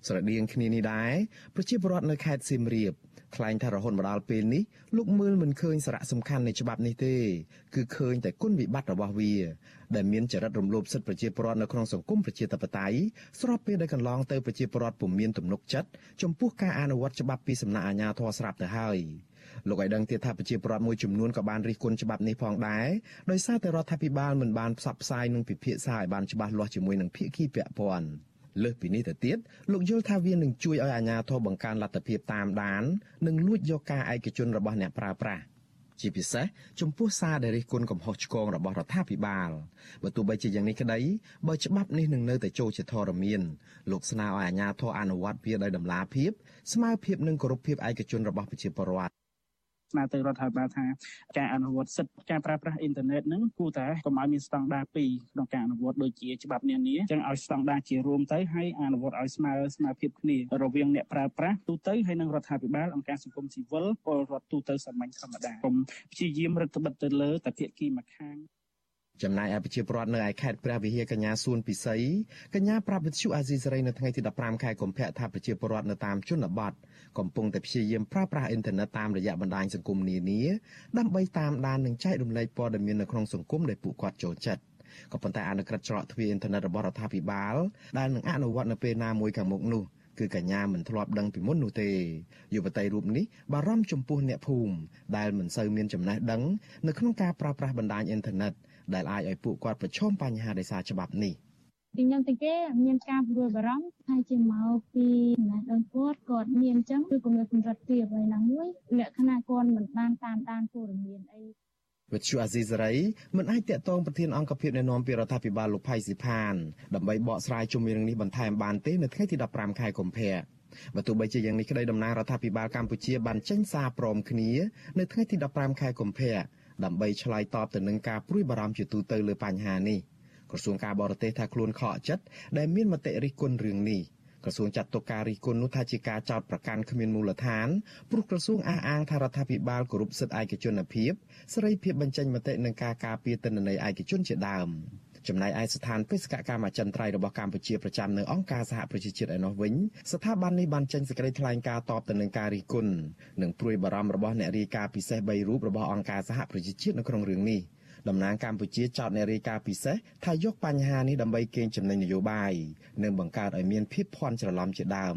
ស្រដៀងគ្នានេះដែរប្រជាពលរដ្ឋនៅខេត្តសៀមរាបថ្លែងថារហូតមកដល់ពេលនេះលោកមើលមិនឃើញសារៈសំខាន់នៃច្បាប់នេះទេគឺឃើញតែគុណវិបត្តិរបស់វា ដែលមានចរិតរំលោភសិទ្ធិប្រជាពលរដ្ឋនៅក្នុងសង្គមប្រជាធិបតេយ្យស្របពេលដែលកន្លងទៅប្រជាពលរដ្ឋពុំមានទំនុកចិត្តចំពោះការអនុវត្តច្បាប់ពីសំណាក់អាជ្ញាធរស្រាប់ទៅហើយលោកឲ្យដឹងទៀតថាប្រជាពលរដ្ឋមួយចំនួនក៏បានរិះគន់ច្បាប់នេះផងដែរដោយសារតែរដ្ឋាភិបាលមិនបានផ្សព្វផ្សាយនិងពិភាក្សាឲ្យបានច្បាស់លាស់ជាមួយនឹងភាគីពាក់ព័ន្ធ។ លើសពីនេះទៅទៀតលោកយល់ថាវានឹងជួយឲ្យអាជ្ញាធរបង្កើនលទ្ធភាពតាមដាន និងលួចយកការឯកជនរបស់អ្នកប្រើប្រាស់ជាពិសេសចំពោះសារដែលរិះគន់កំហុសឆ្គងរបស់រដ្ឋាភិបាលបើទោះបីជាយ៉ាងនេះក្តីបើច្បាប់នេះនឹងនៅតែចូលជាធរមានលោកស្នើឲ្យអាជ្ញាធរអនុវត្តវាដោយតម្លាភាពស្មើភាពនិងគោរពភាពឯកជនរបស់ប្រជាពលរដ្ឋ ស្នើទៅរដ្ឋាភិបាលថាការអនុវត្តសិទ្ធិការប្រើប្រាស់អ៊ីនធឺណិតហ្នឹងគួរតែកុំឲ្យមានស្តង់ដារ2ក្នុងការអនុវត្តដូចជាច្បាប់នានាអញ្ចឹងឲ្យស្តង់ដារជារួមទៅហើយអនុវត្តឲ្យស្មើស្មើភាពគ្នារវាងអ្នកប្រើប្រាស់ទូទៅហើយនិងរដ្ឋាភិបាលអង្គការសង្គមស៊ីវិលពលរដ្ឋទូទៅសាមញ្ញធម្មតាកុំព្យាយាមរដ្ឋបិទទៅលើតែភាគីម្ខាងចំណែកឯប្រជាពលរដ្ឋនៅឯខេត្តព្រះវិហារកញ្ញាសួនពិសីកញ្ញាប្រាប់វិទ្យុអាស៊ីសេរីនៅថ្ងៃទី15ខែកុម្ភៈថាប្រជាពលរដ្ឋនៅតាមជនបទ កំពុងតែព្យាយាមប្រើប្រាស់អ៊ីនធឺណិតតាមរយៈបណ្ដាញសង្គមនានាដើម្បីតាមដាននិងចែករំលែកព័ត៌មាននៅក្នុងសង្គមដែលពួកគាត់ចូលចិត្តក៏ប៉ុន្តែអនុក្រឹត្យច្រកទ្វារអ៊ីនធឺណិតរបស់រដ្ឋាភិបាលដែលនឹងអនុវត្តនៅពេលណាមួយខាងមុខនោះគឺកញ្ញាមិនធ្លាប់ដឹងពីមុននោះទេយុវតីរូបនេះបារម្ភចំពោះអ្នកភូមិដែលមិនសូវមានចំណេះដឹងនៅក្នុងការប្រើប្រាស់បណ្ដាញអ៊ីនធឺណិតដែលអាចឲ្យពួកគាត់ប្រឈមបញ្ហាដោយសារច្បាប់នេះ ពីខ្ញុំទៅគេមានការព្រួយបារម្ភថាជាមកពីចំណេះដឹងគាត់គាត់មានអញ្ចឹងគឺក៏មានកម្រិតទាបហើយណាមួយលក្ខណៈគាត់មិនបានតាមដានព័ត៌មានអីវិទ្យុអាស៊ីសេរីមិនអាចតាក់ទងប្រធានអង្គភិបអ្នកណែនាំពីរដ្ឋាភិបាលលោកផៃស៊ីផានដើម្បីបកស្រាយជុំរឿងនេះបន្ថែមបានទេនៅថ្ងៃទី15ខែកុម្ភៈបើទោះបីជាយ៉ាងនេះក្តីតំណាងរដ្ឋាភិបាលកម្ពុជាបានចេញសារព្រមគ្នានៅថ្ងៃទី15ខែកុម្ភៈដើម្បីឆ្លើយតបទៅនឹងការព្រួយបារម្ភជាទូទៅលើបញ្ហានេះ ក្រសួងការបរទេសថាខ្លួនខកចិត្តដែលមានមតិរិះគន់រឿងនេះក្រសួងចាត់ទុកការរិះគន់នោះថាជាការចោទប្រកាន់គ្មានមូលដ្ឋានព្រោះក្រសួងអះអាងថារដ្ឋាភិបាលគោរពសិទ្ធិឯកជនភាពសេរីភាពបញ្ចេញមតិនិងការការពារទិន្នន័យឯកជនជាដើមចំណែកឯស្ថានបេសកកម្មអចិន្ត្រៃយ៍របស់កម្ពុជាប្រចាំនៅអង្គការសហប្រជាជាតិឯណោះវិញស្ថាប័ននេះបានចេញសេចក្តីថ្លែងការណ៍តបទៅនឹងការរិះគន់និងព្រួយបារម្ភរបស់អ្នករាយការណ៍ពិសេស3រូបរបស់អង្គការសហប្រជាជាតិនៅក្នុងរឿងនេះ។ តំណាងកម្ពុជាចោទអ្នករាយការណ៍ពិសេសថាយកបញ្ហានេះដើម្បីកេងចំណេញនយោបាយនិងបង្កើតឲ្យមានភាពភ័ន្តច្រឡំជាដើម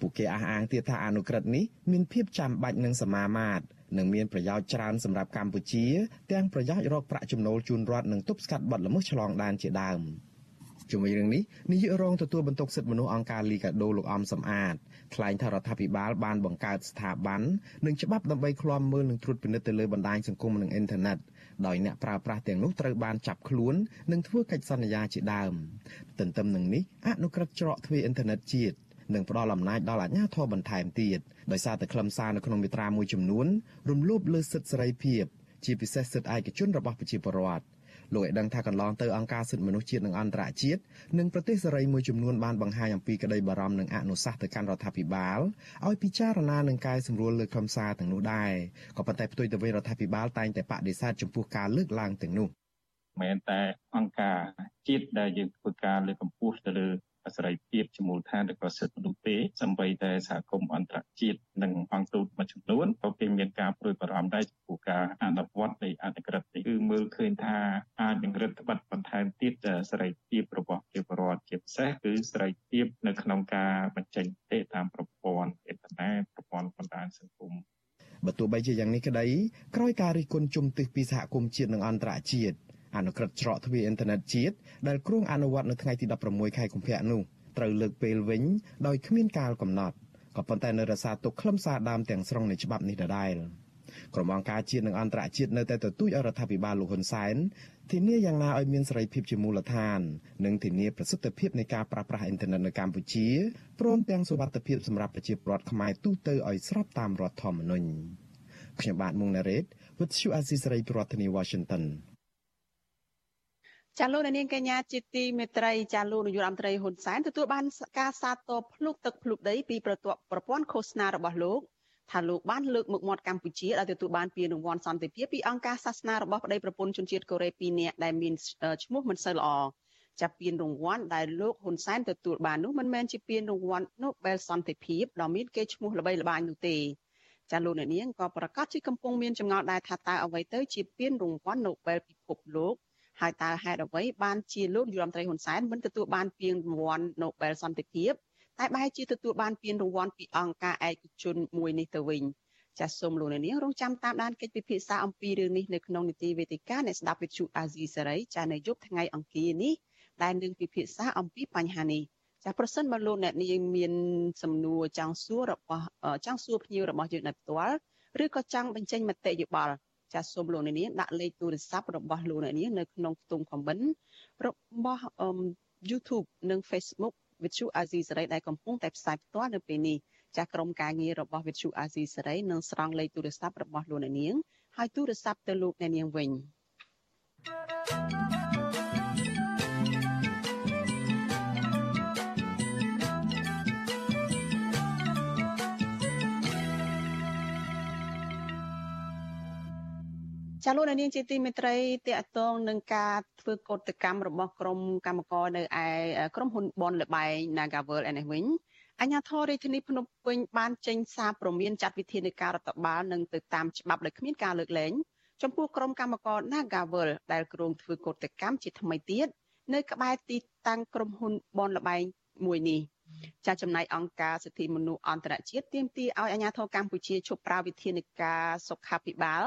ពួកគេអះអាងទៀតថាអនុក្រឹត្យនេះមានភាពចាំបាច់និងសមាមាត្រនិងមានប្រយោជន៍ច្រើនសម្រាប់កម្ពុជា ទាំងប្រយោជន៍រកប្រាក់ចំណូលជូនរដ្ឋនិងទប់ស្កាត់បទល្មើសឆ្លងដែនជាដើមជាមួយរឿងនេះនាយករងទទួលបន្ទុកសិទ្ធិមនុស្សអង្គការលីកាដូលោកអំសំអាតថ្លែងថារដ្ឋាភិបាលបានបង្កើតស្ថាប័ននិងច្បាប់ដើម្បីឃ្លាំមើលនិងត្រួតពិនិត្យទៅលើបណ្ដាញសង្គមនិងអ៊ីនធឺណិត ដោយអ្នកប្រើប្រាស់ទាំងនោះត្រូវបានចាប់ខ្លួននិងធ្វើកិច្ចសន្យាជាដើមទន្ទឹមនឹងនេះអនុក្រឹត្យច្រកទ្វារអ៊ីនធឺណិតជាតិនឹងផ្ដល់អំណាចដល់អាជ្ញាធរបន្ថែមទៀតដោយសារតែខ្លឹមសារនៅក្នុងមាត្រាមួយចំនួនរំលោភលើសិទ្ធិសេរីភាពជាពិសេសសិទ្ធិឯកជនរបស់ប្រជាពលរដ្ឋ លោកឲ្យដឹងថាកន្លងទៅអង្គការសិទ្ធិមនុស្សជាតិនិងអន្តរជាតិនិងប្រទេសសេរីមួយចំនួនបានបង្ហាញអំពីក្តីបារម្ភនិងអនុសាសន៍ទៅកាន់រដ្ឋាភិបាលឲ្យពិចារណានឹងកែសម្រួលលើខ្លឹមសារទាំងនោះដែរក៏ប៉ុន្តែផ្ទុយទៅវិញរដ្ឋាភិបាលតែងតែបដិសេធចំពោះការលើកឡើងទាំងនោះមិនតែអង្គការជាតិដែលយើងធ្វើការលើកកម្ពស់ទៅលើសេរីភាពជាមូលដ្ឋានឬក៏សិទ្ធិមនុស្សទេសម្បីតែសហគមន៍អន្តរជាតិនិងអង្គទូតមួយចំនួនក៏គេមានការព្រួយបារម្ភដែរចំពោះការអនុវត្តនៃអនុក្រឹត្យនេះគឺមើលឃើញថាអាចនឹងរឹតបន្តឹងបន្ថែមទៀតសេរីភាពរបស់ប្រជាពលរដ្ឋជាពិសេសគឺសេរីភាពនៅក្នុងការបញ្ចេញមតិតាមប្រព័ន្ធអ៊ីនធឺណិតប្រព័ន្ធបណ្ដាញសង្គមបើទោះបីជាយ៉ាងនេះក្តីក្រោយការរិះគន់ជំទិះពីសហគមន៍ជាតិនិងអន្តរជាតិ អនុក្រឹត្យច្រកទ្វារអ៊ីនធឺណិតជាតិដែលគ្រោងអនុវត្តនៅថ្ងៃទី16ខែកុម្ភៈនោះត្រូវលើកពេលវិញដោយគ្មានកាលកំណត់ក៏ប៉ុន្តែនៅរសារទុកខ្លឹមសារដើមទាំងស្រុងនៃច្បាប់នេះដដែលក្រុមអង្គការជាតិនិងអន្តរជាតិនៅតែទទូចឲ្យរដ្ឋាភិបាលលោកហ៊ុនសែនធានាយ៉ាងណាឲ្យមានសេរីភាពជាមូលដ្ឋាន និងធានាប្រសិទ្ធភាពនៃការប្រើប្រាស់អ៊ីនធឺណិតនៅកម្ពុជាព្រមទាំងសុវត្ថិភាពសម្រាប់ប្រជាពលរដ្ឋខ្មែរទូទៅឲ្យស្របតាមរដ្ឋធម្មនុញ្ញខ្ញុំបាទមុងណារ៉េត With you Azizi ប្រធានាទី Washington ចាលោកនាងកញ្ញាជាទីមេត្រីចាលោកនាយករដ្ឋមន្ត្រីហ៊ុនសែនទទួលបានការសាទរភ្លុកទឹកភ្លុកដីពីប្រព័ន្ធឃោសនារបស់លោកថាលោកបានលើកមុខមាត់កម្ពុជាដែលទទួលបានពានរង្វាន់សន្តិភាពពីអង្គការសាសនារបស់ប្តីប្រពន្ធជនជាតិកូរ៉េ2នាក់ដែលមានឈ្មោះមិនសូវល្អចាប់ពានរង្វាន់ដែលលោកហ៊ុនសែនទទួលបាននោះមិនមែនជាពានរង្វាន់ Nobel សន្តិភាពដ៏មានកេរ្តិ៍ឈ្មោះល្បីល្បាញនោះទេចាលោកអ្នកនាងក៏ប្រកាសជាកំពុងមានចម្ងល់ដែរថាតើអ្វីទៅជាពានរង្វាន់ Nobel ពិភពលោក ហើយតើហេតុអ្វីបានជាលោកនាយរដ្ឋមន្ត្រីហ៊ុនសែនមិនទទួលបានពានរង្វាន់ Nobel សន្តិភាពតែបែរជាទទួលបានពានរង្វាន់ពីអង្គការឯកជនមួយនេះទៅវិញចាសសូមលោកអ្នកនាងរងចាំតាមដានកិច្ចពិភាក្សាអំពីរឿងនេះនៅក្នុងនីតិវេទិកានៃស្ដាប់វិទ្យុអាស៊ីសេរីចានៅយប់ថ្ងៃអង្គារនេះដែលនឹងពិភាក្សាអំពីបញ្ហានេះចាប្រសិនបើលោកអ្នកនាងមានសំណួរចង់សួររបស់ចង់សួរភ្ញៀវរបស់យើងនៅផ្ទាល់ឬក៏ចង់បញ្ចេញមតិយោបល់ ចាសសូមលោកអ្នកនាងដាក់លេខទូរស័ព្ទរបស់លោកអ្នកនាងនៅក្នុងខ្ទង់ comment របស់ YouTube និង Facebook វិទ្យុអាស៊ីសេរីដែលកំពុងតែផ្សាយផ្ទាល់នៅពេលនេះចាស់ក្រុមការងាររបស់វិទ្យុអាស៊ីសេរីនឹងស្រង់លេខទូរស័ព្ទរបស់លោកអ្នកនាងហើយទូរស័ព្ទទៅលោកអ្នកនាងវិញ ចាលោកនាងជាទីមេត្រីតកតងនឹងការធ្វើកោតកម្មរបស់ក្រុមកម្មករនៅឯក្រុមហ៊ុនបនលបែង Nagavel ឯនេះវិញអញ្ញាធររាជធានីភ្នំពេញបានចេញសារព្រមានចាត់វិធានការរដ្ឋបាលនឹងទៅតាមច្បាប់ដោយគ្មានការលើកលែងចំពោះក្រុមកម្មករ Nagavel ដែលគ្រោងធ្វើកោតកម្មជាថ្មីទៀតនៅក្បែរទីតាំងក្រុមហ៊ុនបនលបែងមួយនេះចាចំណែកអង្គការសិទ្ធិមនុស្សអន្តរជាតិទាមទារឲ្យអាជ្ញាធរកម្ពុជាឈប់ប្រើវិធានការសុខាភិបាល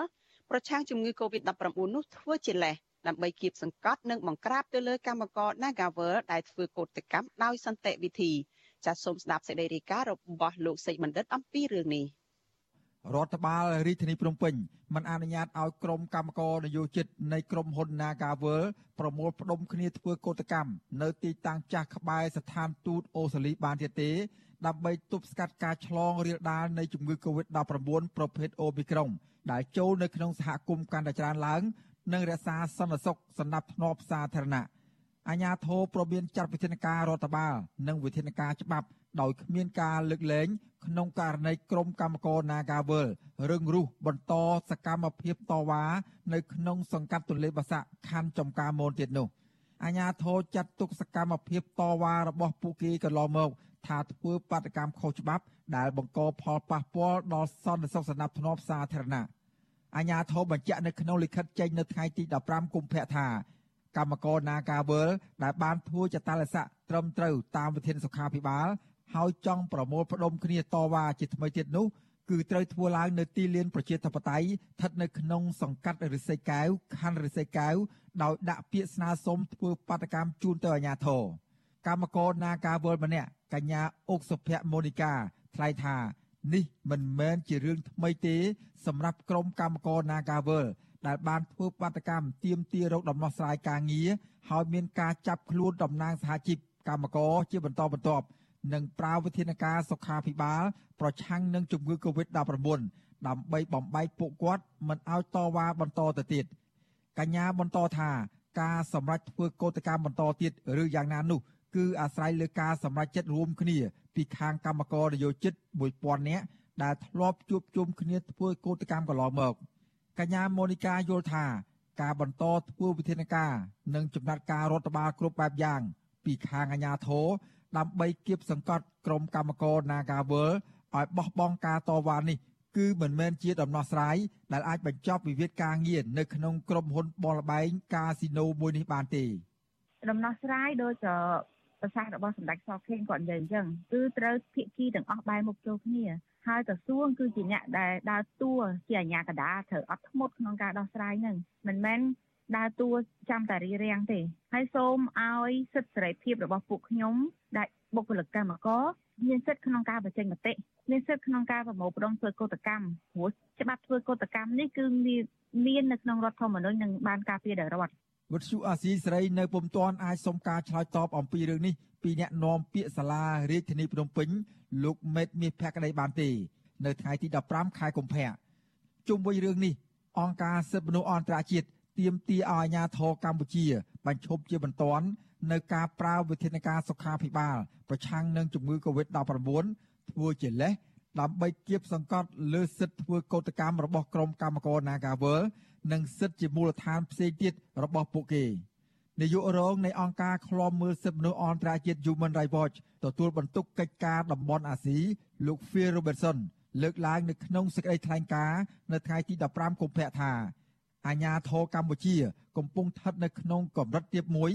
ប្រឆាំងជំងឺ Covid-19 នោះធ្វើជាលេសដើម្បីគៀបសង្កត់និងបង្ក្រាបទៅលើកម្មករ Nagavel ដែលធ្វើកោតកម្មដោយសន្តិវិធីចាសសូមស្ដាប់សេចក្តីរាយការណ៍របស់លោកសេចបណ្ឌិតអំពីរឿងនេះរដ្ឋបាលរាជធានីភ្នំពេញមិនអនុញ្ញាតឲ្យក្រុមកម្មករនយោជិតនៃក្រុមហ៊ុន Nagavel ប្រមូលផ្ដុំគ្នាធ្វើកោតកម្មនៅទីតាំងចាស់ក្បែរស្ថានទូតអូស្ត្រាលីបានទៀតទេ ដើម្បីទប់ស្កាត់ការឆ្លងរាលដាលនៃជំងឺ Covid-19 ប្រភេទ Omicron ដែលចូលនៅក្នុងសហគមន៍កាន់តែច្រើនឡើង និងរក្សាសន្តិសុខសម្រាប់ធ្នាប់សាធារណៈអាជ្ញាធរប្រមានចាត់វិធានការរដ្ឋបាល និងវិធានការច្បាប់ដោយគ្មានការលើកលែងក្នុងករណីក្រុមកម្មករ Nagawal រឹងរូសបន្តសកម្មភាពតវ៉ានៅក្នុងសង្កាត់ទន្លេបាសាក់ខណ្ឌចំការមនទៀតនោះអាជ្ញាធរចាត់ទុកសកម្មភាពតវ៉ារបស់ពួកគេកន្លងមក ថាធ្វើបាតកម្មខុសច្បាប់ដែលបង្កផលប៉ះពាល់ដល់សន្តិសុខសណ្ដាប់ធ្នាប់សាធារណៈអាជ្ញាធរបញ្ជាក់នៅក្នុងលិខិតចេញនៅថ្ងៃទី15កុម្ភៈថាកម្មករ Nagawal ដែលបានធ្វើចតាលស័កត្រឹមត្រូវតាមវិធានសុខាភិបាល ហើយចង់ប្រមូលផ្ដុំគ្នាតវ៉ាជាថ្មីទៀតនោះគឺត្រូវធ្វើឡើងនៅទីលានប្រជាធិបតេយ្យស្ថិតនៅក្នុងសង្កាត់រិស័យកែវខណ្ឌរិស័យកែវដោយដាក់ពាក្យស្នើសុំធ្វើបាតកម្មជូនទៅអាជ្ញាធរកម្មករ Nagawal ម្នាក់ កញ្ញាអុកសុភ័ក្រម៉ូនីកាថ្លែងថានេះមិនមែនជារឿងថ្មីទេ សម្រាប់ក្រុមកម្មករ Nagavel ដែលបានធ្វើបាតកម្មទាមទាររកដំណោះស្រាយការងារហើយមានការចាប់ខ្លួនតំណាងសហជីពកម្មករជាបន្តបន្ទាប់និងប្រើវិធានការសុខាភិបាល ប្រឆាំងនឹងជំងឺ Covid-19 ដើម្បីបំបែកពួកគាត់មិនឲ្យតវ៉ាបន្តទៅទៀតកញ្ញាបន្តថាការសម្រេចធ្វើកោតកម្មបន្តទៀតឬយ៉ាងណានោះ គឺអាស្រ័យលើការសម្រេចចិត្តរួមគ្នា ពីខាងកម្មករនយោជិត1000នាក់ដែលធ្លាប់ជួបជុំគ្នាធ្វើកោតកម្មកន្លងមកកញ្ញាម៉ូនីកាយល់ថា ការបន្តធ្វើវិធានការនិងចំណាត់ការរដ្ឋបាលគ្រប់បែបយ៉ាង ពីខាងអាជ្ញាធរដើម្បីគៀបសង្កត់ក្រុមកម្មករ Nagawal ឲ្យបោះបង់ការតវ៉ានេះគឺមិនមែនជាដំណោះស្រាយដែលអាចបញ្ចប់វិវាទការងារនៅក្នុងក្រុមហ៊ុនបលបែងកាស៊ីណូមួយនេះបានទេដំណោះស្រាយដូច ប្រសាសន៍របស់សម្ដេចសខេងគាត់និយាយអញ្ចឹងគឺត្រូវភាគីទាំងអស់បែរមុខចូលគ្នាហើយក្រសួងគឺជាអ្នកដែលដើរតួជាអាជ្ញាកណ្ដាលត្រូវអត់ធ្មត់ក្នុងការដោះស្រាយហ្នឹងមិនមែនដើរតួចាំតែរីរាំងទេហើយសូមឲ្យសិទ្ធិសេរីភាពរបស់ពួកខ្ញុំដែលបុគ្គលិកកម្មករមានសិទ្ធិក្នុងការបញ្ចេញមតិមានសិទ្ធិក្នុងការប្រមូលផ្ដុំធ្វើកោតកម្មព្រោះច្បាប់ធ្វើកោតកម្មនេះគឺមាននៅក្នុងរដ្ឋធម្មនុញ្ញនិងបានការពារដោយរដ្ឋ វិទ្យុអាស៊ីសេរីនៅពុំទាន់អាចសុំការឆ្លើយតបអំពីរឿងនេះពីអ្នកនាំពាក្យសាលារាជធានីភ្នំពេញលោកមេតមាសភក្តីបានទេ នៅថ្ងៃទី15ខែកុម្ភៈជុំវិញរឿងនេះអង្គការសិទ្ធិមនុស្សអន្តរជាតិទាមទារឲ្យអាជ្ញាធរកម្ពុជាបញ្ឈប់ជាបន្ទាន់នៅការប្រើវិធានការសុខាភិបាល ប្រឆាំងនឹងជំងឺ Covid-19 ធ្វើជាលេសដើម្បីគៀបសង្កត់លើសិទ្ធិធ្វើកោតកម្មរបស់ក្រុមកម្មករ Nagawal និងសិទ្ធិជាមូលដ្ឋានផ្សេងទៀតរបស់ពួកគេនាយករងនៃអង្គការឃ្លាំមើលសិទ្ធិមនុស្សអន្តរជាតិ Human Rights Watch ទទួលបន្ទុកកិច្ចការតំបន់អាស៊ីលោក Phil Robertson លើកឡើងនៅក្នុងសេចក្តីថ្លែងការណ៍នៅថ្ងៃទី15កុម្ភៈថាអាញាធរកម្ពុជា កំពុងស្ថិតនៅក្នុងកម្រិតទាបមួយ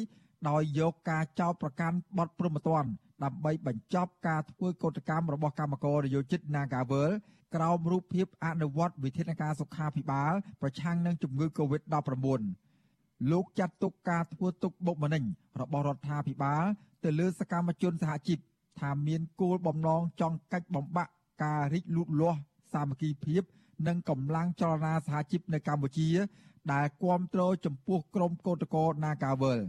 ដោយយកការចោទប្រកាន់បទព្រហ្មទណ្ឌដើម្បីបញ្ចប់ការធ្វើកោតកម្មរបស់កម្មករនយោជិត Nagawal ក្រោមរូបភាពអនុវត្តវិធានការសុខាភិបាល ប្រឆាំងនឹងជំងឺ Covid-19 លោកចាត់ទុកការធ្វើទុកបុកម្នេញរបស់រដ្ឋាភិបាល ទៅលើសកម្មជនសហជីពថាមានគោលបំណងចង់កាច់បំបាក់ការរីកលូតលាស់សាមគ្គីភាព និងកម្លាំងចលនាសហជីពនៅកម្ពុជា ដែលគ្រប់គ្រងចំពោះក្រុមកោតក្រ Nagawal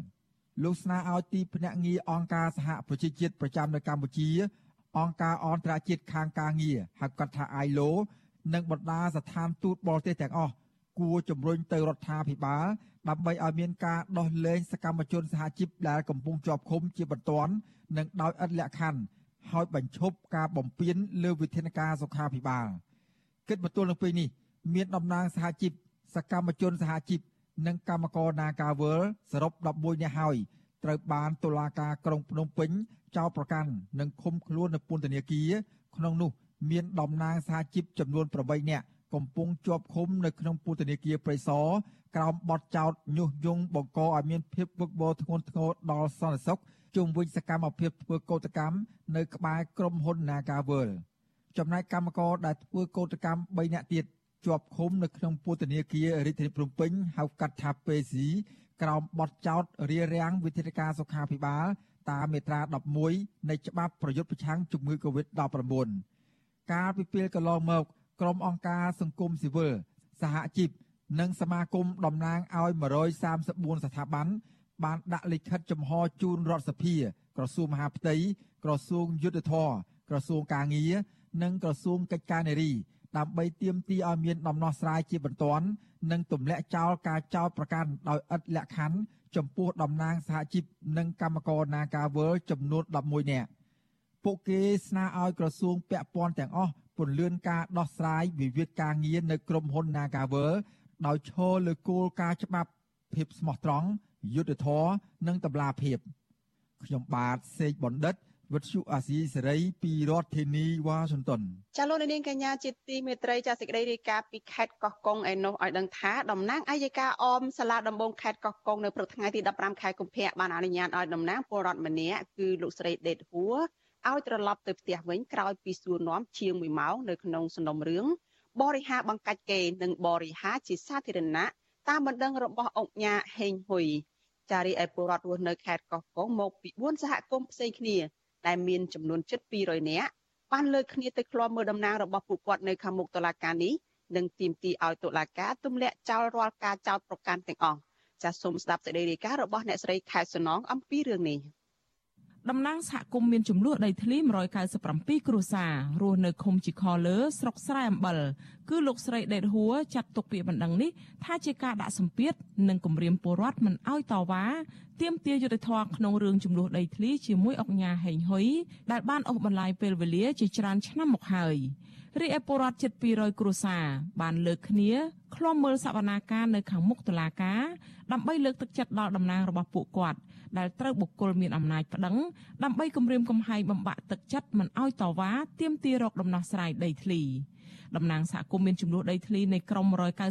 លោកស្នើឲ្យទីភ្នាក់ងារអង្គការសហប្រជាជាតិប្រចាំនៅកម្ពុជា អង្គការអន្តរជាតិខាងការងារហៅកាត់ថា ILO និងបណ្ដាស្ថានទូតបរទេសទាំងអស់គួរជំរុញទៅរដ្ឋាភិបាលដើម្បីឲ្យមានការដោះលែងសកម្មជនសហជីពដែលកំពុងជាប់ឃុំជាបន្ទាន់និងដោយឥតលក្ខខណ្ឌហើយបញ្ឈប់ការបំពានលើវិធានការសុខាភិបាលគិតបន្ទល់នឹងពេលនេះមានតំណាងសហជីពសកម្មជនសហជីពនិងកម្មករ Nagawal សរុប11នាក់ហើយ ត្រូវបានតុលាការក្រុងភ្នំពេញចោទប្រកាន់និងឃុំខ្លួននៅពន្ធនាគារក្នុងនោះមានតំណាងសហជីពចំនួន8នាក់កំពុងជាប់ឃុំនៅក្នុងពន្ធនាគារព្រៃសរក្រោមបទចោទញុះញង់បង្កឲ្យមានភាពវឹកវរធ្ងន់ធ្ងរដល់សន្តិសុខជុំវិញសកម្មភាពធ្វើកោតកម្មនៅក្បែរក្រុមហ៊ុន Nagawal ចំណែកកម្មករដែលធ្វើកោតកម្ម3នាក់ទៀតជាប់ឃុំនៅក្នុងពន្ធនាគាររាជធានីភ្នំពេញហៅកាត់ថាពេស៊ី ក្រោមបទចោទរារាំងវិធានការសុខាភិបាល តាមមាត្រា11នៃច្បាប់ប្រយុទ្ធប្រឆាំងជំងឺ Covid-19 កាលពីពេលកន្លងមក ក្រុមអង្គការសង្គមស៊ីវិលសហជីពនិងសមាគមតំណាងឲ្យ134ស្ថាប័នបានដាក់លិខិតចំហជូនរដ្ឋសភា ក្រសួងមហាផ្ទៃក្រសួងយុទ្ធភ័ពក្រសួងកាងារនិងក្រសួងកិច្ចការនារី ដើម្បីទាមទារឲ្យមានដំណោះស្រាយជាបន្ទាន់និងទម្លាក់ចោលការចោទប្រកាន់ដោយឥតលក្ខខណ្ឌចំពោះតំណាងសហជីពនិងកម្មករ Nagawal ចំនួន11នាក់ពួកគេស្នើឲ្យក្រសួងពាក់ព័ន្ធទាំងអស់ពន្លឿនការដោះស្រាយវិវាទការងារនៅក្រុមហ៊ុន Nagawal ដោយឈរលើគោលការណ៍ច្បាប់ភាពស្មោះត្រង់យុត្តិធម៌និងតម្លាភាពខ្ញុំបាទសេកបណ្ឌិត វិទ្យុអាស៊ីសេរីពីរដ្ឋធានីវ៉ាស៊ីនតោនចាលោកនាងកញ្ញាជាទីមេត្រីចាសេចក្តីរាយការណ៍ពីខេត្តកោះកុងឯនោះឲ្យដឹងថាតំណាងអัยការអមសាលាដំបងខេត្តកោះកុងនៅព្រឹកថ្ងៃទី15ខែកុម្ភៈបានអនុញ្ញាតឲ្យតំណាងពលរដ្ឋម្នាក់គឺលោកស្រីដេតហួរឲ្យត្រឡប់ទៅផ្ទះវិញក្រោយពីសួរនាំជាង1ម៉ោងនៅក្នុងសំណុំរឿងបរិហាបង្កាច់គេនិងបរិហាជាសាធារណៈតាមបណ្ដឹងរបស់អង្គញាហេងហ៊ុយចារីឯពលរដ្ឋរស់នៅខេត្តកោះកុងមកពី4សហគមន៍ផ្សេងគ្នា ដែលមានចំនួនជិត200នាក់បានលើកគ្នាទៅឃ្លាំមើលតំណាងរបស់ពួកគាត់នៅខាងមុខតុលាការនេះនិងទាមទារឲ្យតុលាការទម្លាក់ចោលរាល់ការចោទប្រកាន់ទាំងអស់ចាសសូមស្ដាប់សេចក្តីរាយការណ៍របស់អ្នកស្រីខែសំណងអំពីរឿងនេះ តំណាងសហគមន៍មានចំនួនដីធ្លី197គ្រួសាររស់នៅឃុំជីខលើស្រុកស្រែអំបិលគឺលោកស្រីដេតហួរចាត់ទុកពាក្យបណ្ដឹងនេះថាជាការដាក់សម្ពាធនិងគំរាមពលរដ្ឋមិនអោយតវ៉ាទាមទារយុត្តិធម៌ក្នុងរឿងចំនួនដីធ្លីជាមួយអង្គញាហេងហ៊ុយដែលបានអូសបន្លាយពេលវេលាជាច្រើនឆ្នាំមកហើយ រីឯពលរដ្ឋជិត200គ្រួសារបានលើកគ្នាឃ្លាំមើលសវនាការនៅខាងមុខតុលាការដើម្បីលើកទឹកចិត្តដល់តំណាងរបស់ពួកគាត់ដែលត្រូវបុគ្គលមានអំណាចប្តឹងដើម្បីគម្រាមកំហែងបំបាក់ទឹកចិត្តមិនអោយតវ៉ាទាមទាររកដំណោះស្រាយដីធ្លីតំណាងសហគមន៍មានចំនួនដីធ្លីនៃក្រុម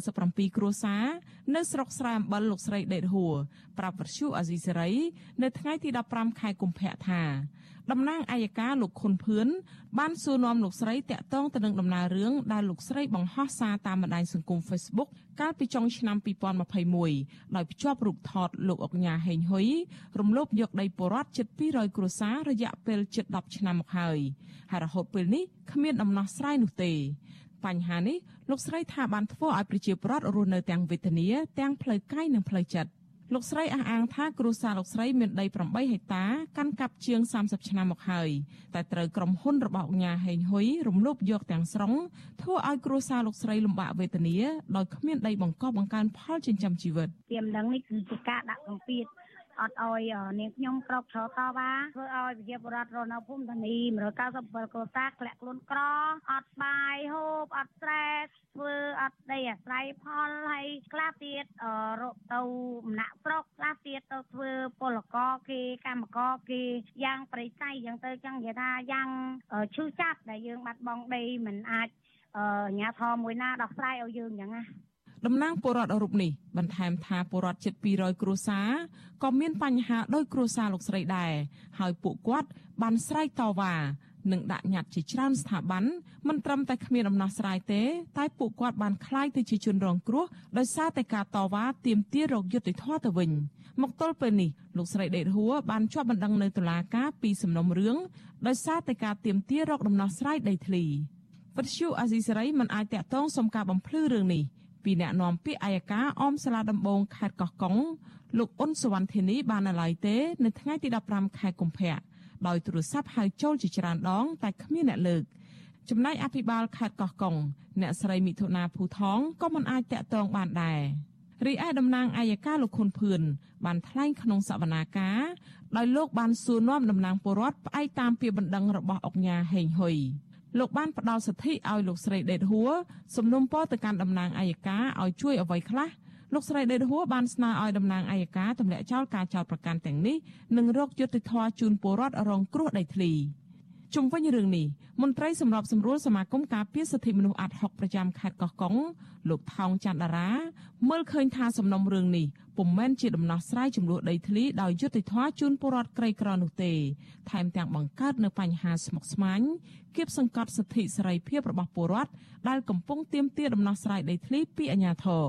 197គ្រួសារនៅស្រុកស្រែអំបិលលោកស្រីដេតហួរប្រាប់វិទ្យុអាស៊ីសេរីនៅថ្ងៃទី15ខែកុម្ភៈថា តំណាងអัยការលោកខុនភឿនបានសួរនាំលោកស្រីតាក់ទងទៅនឹងដំណើររឿងដែលលោកស្រីបង្ហោះសារតាមបណ្ដាញសង្គម Facebook កាលពីចុងឆ្នាំ2021ដោយភ្ជាប់រូបថតលោកអុកញ៉ាហេងហ៊ុយរំលោភយកដីពលរដ្ឋជិត200គ្រួសាររយៈពេលជិត10ឆ្នាំមកហើយហើយរហូតពេលនេះគ្មានដំណោះស្រាយនោះទេបញ្ហានេះលោកស្រីថាបានធ្វើឲ្យប្រជាពលរដ្ឋរស់នៅទាំងវេទនាទាំងផ្លូវកាយនិងផ្លូវចិត្ត លោកស្រីអះអាងថាគ្រួសារលោកស្រីមានដី8ហិកតាកាន់កាប់ជាង30ឆ្នាំមកហើយតែត្រូវក្រុមហ៊ុនរបស់អង្គការហេងហ៊ុយរំលោភយកទាំងស្រុងធ្វើឲ្យគ្រួសារលោកស្រីលំបាកវេទនាដោយគ្មានដីបង្កប់បង្កើនផលចិញ្ចឹមជីវិតជាម្ដងនេះគឺជាការដាក់សម្ពាធ អត់អោយនាងខ្ញុំប្រុកឆ្លតវ៉ាធ្វើឲ្យប្រជាពលរដ្ឋរស់នៅភូមិធានី197គ្រួសារធ្លាក់ខ្លួនក្រអត់បាយហូបអត់ស្រែធ្វើអត់ដីអាស្រ័យផលហើយខ្លះទៀតរកទៅអំណាក់ស្រុកខ្លះទៀតទៅធ្វើពលករគេកម្មករគេយ៉ាងប្រិស័យយ៉ាងទៅចឹងនិយាយថាយ៉ាងឈឺចាប់ដែលយើងបាត់បង់ដីមិនអាចអាញាធមមួយណាដោះស្រាយឲ្យយើងចឹងណា តំណាងពលរដ្ឋរូបនេះបន្ថែមថាពលរដ្ឋជិត200គ្រួសារក៏មានបញ្ហាដោយគ្រួសារលោកស្រីដែរហើយពួកគាត់បានស្រែកតវ៉ានិងដាក់ញត្តិជាច្រើនស្ថាប័នមិនត្រឹមតែគ្មានដំណោះស្រាយទេតែពួកគាត់បានคล้ายទៅជាជនរងគ្រោះដោយសារតែការតវ៉ាទាមទាររកយុត្តិធម៌ទៅវិញមកទល់ពេលនេះលោកស្រីដេតហួរបានជាប់បណ្ដឹងនៅតុលាការពីសំណុំរឿងដោយសារតែការទាមទាររកដំណោះស្រាយដីធ្លីវិទ្យុអាស៊ីសេរីមិនអាចតាក់ទងសុំការបំភ្លឺរឿងនេះ ពីអ្នកនាំពាក្យអัยការអមសាលាដំបងខេត្តកោះកុងលោកអ៊ុនសវណ្ណធានីបានណឡៃទេនៅថ្ងៃទី15ខែកុម្ភៈដោយទូរស័ព្ទហៅចូលជាច្រើនដង តែគ្មានអ្នកលើកចំណែកអភិបាលខេត្តកោះកុងអ្នកស្រីមិថុនាភូថងក៏មិនអាចតាក់ទងបានដែររីឯតំណាងអัยការលោកខុនភឿនបានថ្លែងក្នុងសវនាការដោយលោកបានសួរនាំតំណាងពលរដ្ឋផ្អែកតាមពាក្យបណ្ដឹងរបស់អុកញ៉ាហេងហ៊ុយ លោកបានផ្ដល់សិទ្ធិឲ្យលោកស្រីដេតហួរសំណុំពរទៅកាន់តំណាងអัยការឲ្យជួយអ្វីខ្លះលោកស្រីដេតហួរបានស្នើឲ្យតំណាងអัยការទម្លាក់ចោលការចោទប្រកាន់ទាំងនេះនិងរកយុត្តិធម៌ជូនពលរដ្ឋរងគ្រោះដីធ្លី ជុំវិញរឿងនេះមន្ត្រីសម្របសម្រួលសមាគមការពារសិទ្ធិមនុស្សអាត់ហុកប្រចាំខេត្តកោះកុងលោកថោងច័ន្ទតារាមើលឃើញថាសំណុំរឿងនេះពុំមែនជាដំណោះស្រាយចំនួនដីធ្លីដោយយុត្តិធម៌ជូនពលរដ្ឋក្រីក្រនោះទេ ថែមទាំងបង្កើតនៅបញ្ហាស្មុគស្មាញគៀបសង្កត់សិទ្ធិសេរីភាពរបស់ពលរដ្ឋដែលកំពុងទាមទារដំណោះស្រាយដីធ្លីពីអាជ្ញាធរ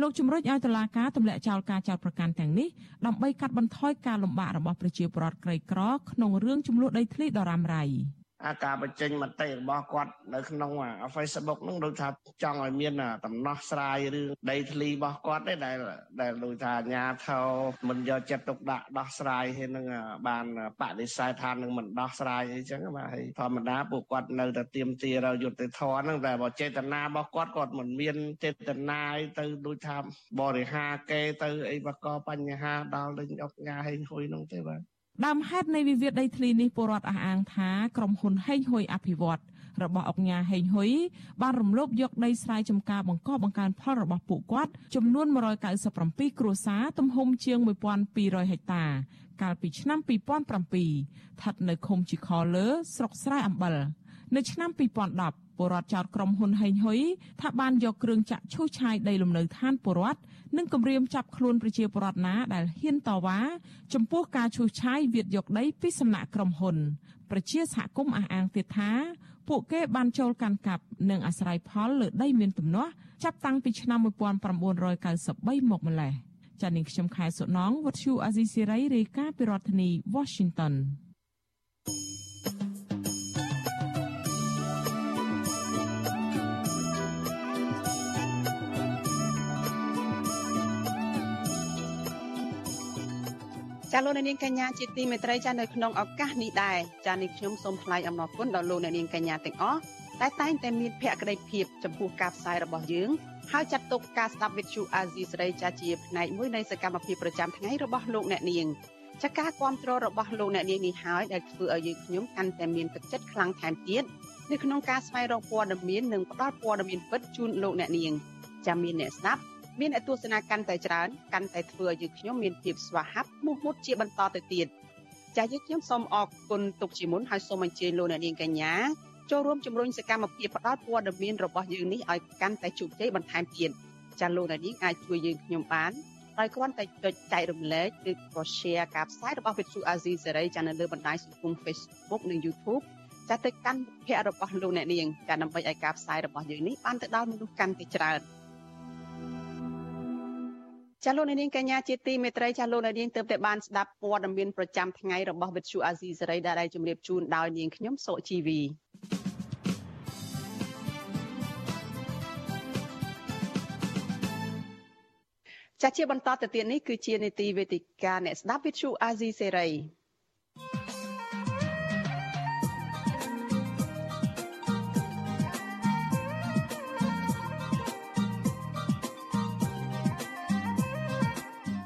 លោកជំរុញឲ្យតុលាការទម្លាក់ចោលការចោទប្រកាន់ទាំងនេះដើម្បីកាត់បន្ថយការលំបាករបស់ប្រជាពលរដ្ឋក្រីក្រក្នុងរឿងចំនួនដីធ្លីដ៏រ៉ាំរ៉ៃ។ អាការបញ្ចេញមតិរបស់គាត់នៅក្នុង Facebook ហ្នឹងដូចថាចង់ឲ្យមានដំណោះស្រាយរឿងដីធ្លីរបស់គាត់ទេដែលដែលដូចថាអាញាធរមិនយកចិត្តទុកដាក់ដោះស្រាយហើយនឹងបានបដិសេធថានឹងមិនដោះស្រាយអីចឹងបាទហើយធម្មតាពួកគាត់នៅតែទៀមទារយុទ្ធធរហ្នឹងតែបើចេតនារបស់គាត់គាត់មិនមានចេតនាទៅដូចថាបរិហាគេទៅអីបកបញ្ហាដល់លេងអុកញ៉ាហេងហ៊ុយហ្នឹងទេបាទ ដើមហេតុនៃវិវាទដីធ្លីនេះពលរដ្ឋអះអាងថាក្រុមហ៊ុនហេងហ៊ុយអភិវឌ្ឍរបស់អង្គការហេងហ៊ុយបានរំលោភយកដីស្រែចម្ការបង្កបង្កើនផលរបស់ពួកគាត់ចំនួន197គ្រួសារទំហំជាង1200ហិកតា កាលពីឆ្នាំ2007ស្ថិតនៅឃុំជីខលើស្រុកស្រែអំបិល នៅឆ្នាំ2010ពលរដ្ឋចោទក្រុមហ៊ុនហេងហ៊ុយថាបានយកគ្រឿងចាក់ឈូសឆាយដីលំនៅឋានពលរដ្ឋនិងគម្រាមចាប់ខ្លួនប្រជាពលរដ្ឋណាដែលហ៊ានតវ៉ាចំពោះការឈូសឆាយវាតយកដីពីសំណាក់ក្រុមហ៊ុនប្រជាសហគមន៍អះអាងទៀតថាពួកគេបានចូលកាន់កាប់និងអាស្រ័យផលលើដីមានទំនាស់ចាប់តាំងពីឆ្នាំ1993មកម្លេះចា៎នាងខ្ញុំខែសុណងវັດឈូអាស៊ីសេរីរាយការណ៍ពីរដ្ឋធានី Washington ចាលោកអ្នកនាងកញ្ញាជាទីមេត្រីចានៅក្នុងឱកាសនេះដែរចានេះខ្ញុំសូមថ្លែងអំណរគុណដល់លោកអ្នកនាងកញ្ញាទាំងអស់ដែលតែងតែមានភក្ដីភាពចំពោះការផ្សាយរបស់យើងហើយចាត់ទុកការស្ដាប់វិទ្យុអាស៊ីសេរីចាជាផ្នែកមួយនៃសកម្មភាពប្រចាំថ្ងៃរបស់លោកអ្នកនាងចាការគ្រប់គ្រងរបស់លោកអ្នកនាងនេះហើយដែលធ្វើឲ្យយើងខ្ញុំកាន់តែមានទឹកចិត្តខ្លាំងថែមទៀតនៅក្នុងការស្វែងរកព័ត៌មាននិងផ្តល់ព័ត៌មានពិតជូនលោកអ្នកនាងចាំមានអ្នកស្ដាប់ មានអ្នកទស្សនាកាន់តែច្រើនកាន់តែធ្វើឲ្យយើងខ្ញុំមានភាពស្វាហាប់មោះមុតជាបន្តទៅទៀតចាយើងខ្ញុំសូមអរគុណទុកជាមុនហើយសូមអញ្ជើញលោកអ្នកនាងកញ្ញាចូលរួមជំរុញសកម្មភាពផ្តល់ព័ត៌មានរបស់យើងនេះឲ្យកាន់តែជោគជ័យបន្ថែមទៀតចាលោកអ្នកនាងអាចជួយយើងខ្ញុំបានដោយគ្រាន់តែចុចចែករំលែកឬក៏ share ការផ្សាយរបស់វិទ្យុអាស៊ីសេរីចានៅលើបណ្ដាញសង្គម Facebook និង YouTube ចាទៅកាន់ភ័ក្ររបស់លោកអ្នកនាងចាដើម្បីឲ្យការផ្សាយរបស់យើងនេះបានទៅដល់មនុស្សកាន់តែច្រើន ចាលោកនាងកញ្ញាជាទីមេត្រីចាលោកនាងទើបតែបានស្ដាប់ព័ត៌មានប្រចាំថ្ងៃរបស់វិទ្យុអាស៊ីសេរីដែលជម្រាបជូនដោយនាងខ្ញុំសុជីវីចាជាបន្តទៅទៀតនេះគឺជានីតិវេទិកាអ្នកស្ដាប់វិទ្យុអាស៊ីសេរី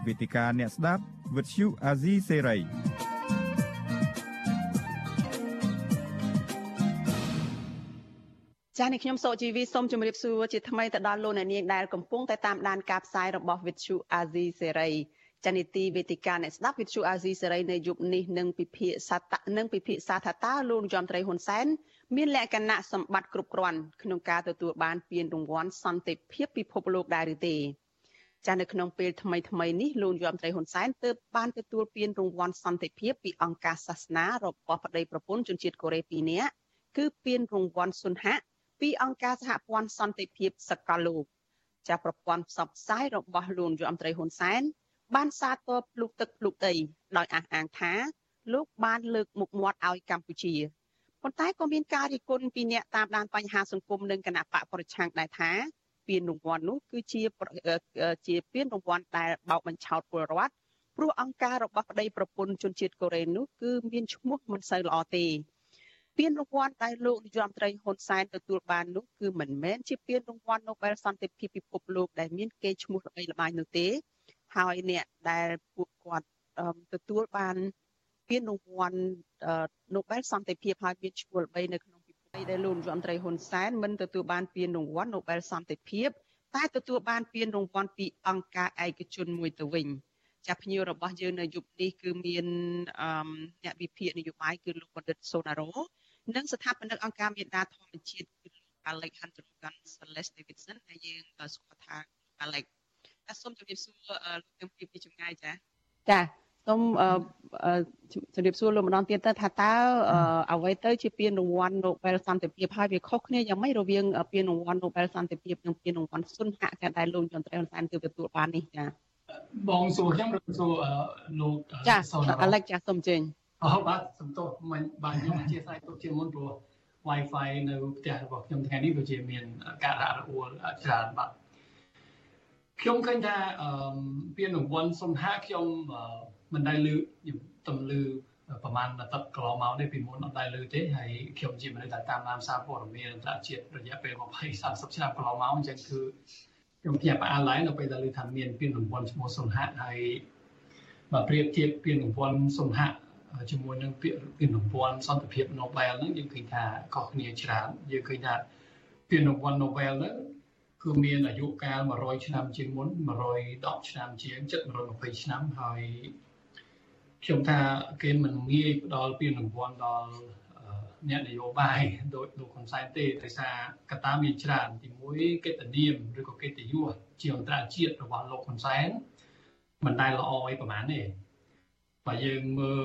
វេទិកាអ្នកស្ដាប់វិទ្យុអាស៊ីសេរីចា៎នេះខ្ញុំសូជីវីសូមជម្រាបសួរជាថ្មីទៅដល់លោកអ្នកនាងដែលកំពុងតែតាមដានការផ្សាយរបស់វិទ្យុអាស៊ីសេរីចានីតិវេទិកាអ្នកស្ដាប់វិទ្យុអាស៊ីសេរីនៅយប់នេះនឹងពិភាក្សានឹងពិភាក្សាថាតើលោកយមត្រីហ៊ុនសែនមានលក្ខណៈសម្បត្តិគ្រប់គ្រាន់ក្នុងការទទួលបានពានរង្វាន់សន្តិភាពពិភពលោកដែរឬទេ ចានៅក្នុងពេលថ្មីថ្មីនេះលោកយមត្រីហ៊ុនសែនទើបបានទទួលពានរង្វាន់សន្តិភាពពីអង្គការសាសនារបស់ប្តីប្រពន្ធជនជាតិកូរ៉េ2នាក់គឺពានរង្វាន់សុនហៈពីអង្គការសហព័ន្ធសន្តិភាពសកលលោកចាប្រព័ន្ធផ្សព្វផ្សាយរបស់លោកយមត្រីហ៊ុនសែនបានសាទរភ្លុកទឹកភ្លុកដីដោយអះអាងថាលោកបានលើកមុខមាត់ឲ្យកម្ពុជាប៉ុន្តែក៏មានការរិះគន់ពីអ្នកតាមដានបញ្ហាសង្គមនិងគណៈបកប្រឆាំងដែរថា ពានរង្វាន់នោះគឺជាជាពានរង្វាន់ដែលបោកបញ្ឆោតពលរដ្ឋព្រោះអង្គការរបស់ប្តីប្រពន្ធជនជាតិកូរ៉េនោះគឺមានឈ្មោះមិនសូវល្អទេពានរង្វាន់ដែលលោកនាយរដ្ឋមន្ត្រីហ៊ុនសែនទទួលបាននោះគឺមិនមែនជាពានរង្វាន់ Nobel សន្តិភាពពិភពលោកដែលមានកេរ្តិ៍ឈ្មោះល្បីល្បាញនោះទេ ហើយអ្នកដែលពួកគាត់ទទួលបានពានរង្វាន់ Nobel សន្តិភាពហើយមានឈ្មោះល្បីនៅក្នុង ពិភពដែលលោកនាយរដ្ឋមន្ត្រីហ៊ុនសែនមិនទទួលបានពានរង្វាន់ Nobel សន្តិភាពតែទទួលបានពានរង្វាន់ពីអង្គការឯកជនមួយទៅវិញចាភ្ញៀវរបស់យើងនៅយុគនេះគឺមានអ្នកវិភាគនយោបាយគឺលោកបណ្ឌិតសូណារ៉ូនិងស្ថាបនិកអង្គការមេដាធម្មជាតិគឺលោក Alejandro Gonzalez Davidson ដែលយើងស្គាល់ថា Alex ចាសូមជម្រាបសួរលោកទាំងពីរពីចម្ងាយចាចា សូមជម្រាបសួរលោកម្ដងទៀតទៅថាតើអ្វីទៅជាពានរង្វាន់ Nobel សន្តិភាពហើយវាខុសគ្នាយ៉ាងម៉េចរវាងពានរង្វាន់ Nobel សន្តិភាពនិងពានរង្វាន់សុនហៈដែលលោកយន្តត្រីហ៊ុនសែនទើបទទួលបាននេះចាបងសួរខ្ញុំឬសួរលោកចាអាឡិចចាសូមជើញអូបាទសំទោសមិនបាទខ្ញុំអធិស្ឋានទុកជាមុនព្រោះ Wi-Fi នៅផ្ទះរបស់ខ្ញុំថ្ងៃនេះវាជាមានការរអាក់រអួលច្រើនបាទខ្ញុំឃើញថាអឺពានរង្វាន់សុនហាខ្ញុំ មិនដែលលើខ្ញុំទំលឺប្រហែលអាទិត្យកន្លងមកនេះពីមុនអត់ដែលលើទេហើយខ្ញុំជាមនុស្សដែលតាមដានសារព័ត៌មានអន្តរជាតិរយៈពេល20 30ឆ្នាំកន្លងមកអញ្ចឹងគឺខ្ញុំភ្ញាក់ផ្អើលឡើងនៅពេលដែលឮថាមានពានរង្វាន់ឈ្មោះសុនហាហើយបើប្រៀបធៀបពានរង្វាន់សុនហាជាមួយនឹងពាក្យពានរង្វាន់សន្តិភាព Nobel ហ្នឹងយើងឃើញថាខុសគ្នាច្រើនយើងឃើញថាពានរង្វាន់ Nobel ហ្នឹងគឺមានអាយុកាល100ឆ្នាំជាងមុន110ឆ្នាំជាងជិត120ឆ្នាំហើយ ខ្ញុំថាគេមិនងាយផ្ដល់ពានរង្វាន់ដល់អ្នកនយោបាយដោយលោកហ៊ុនសែនទេដោយសារកត្តាមានច្រើនទីមួយកិត្តិនាមឬក៏កិត្តិយសជាអន្តរជាតិរបស់លោកហ៊ុនសែនមិនដែលល្អអីប្រហែលទេបើយើងមើល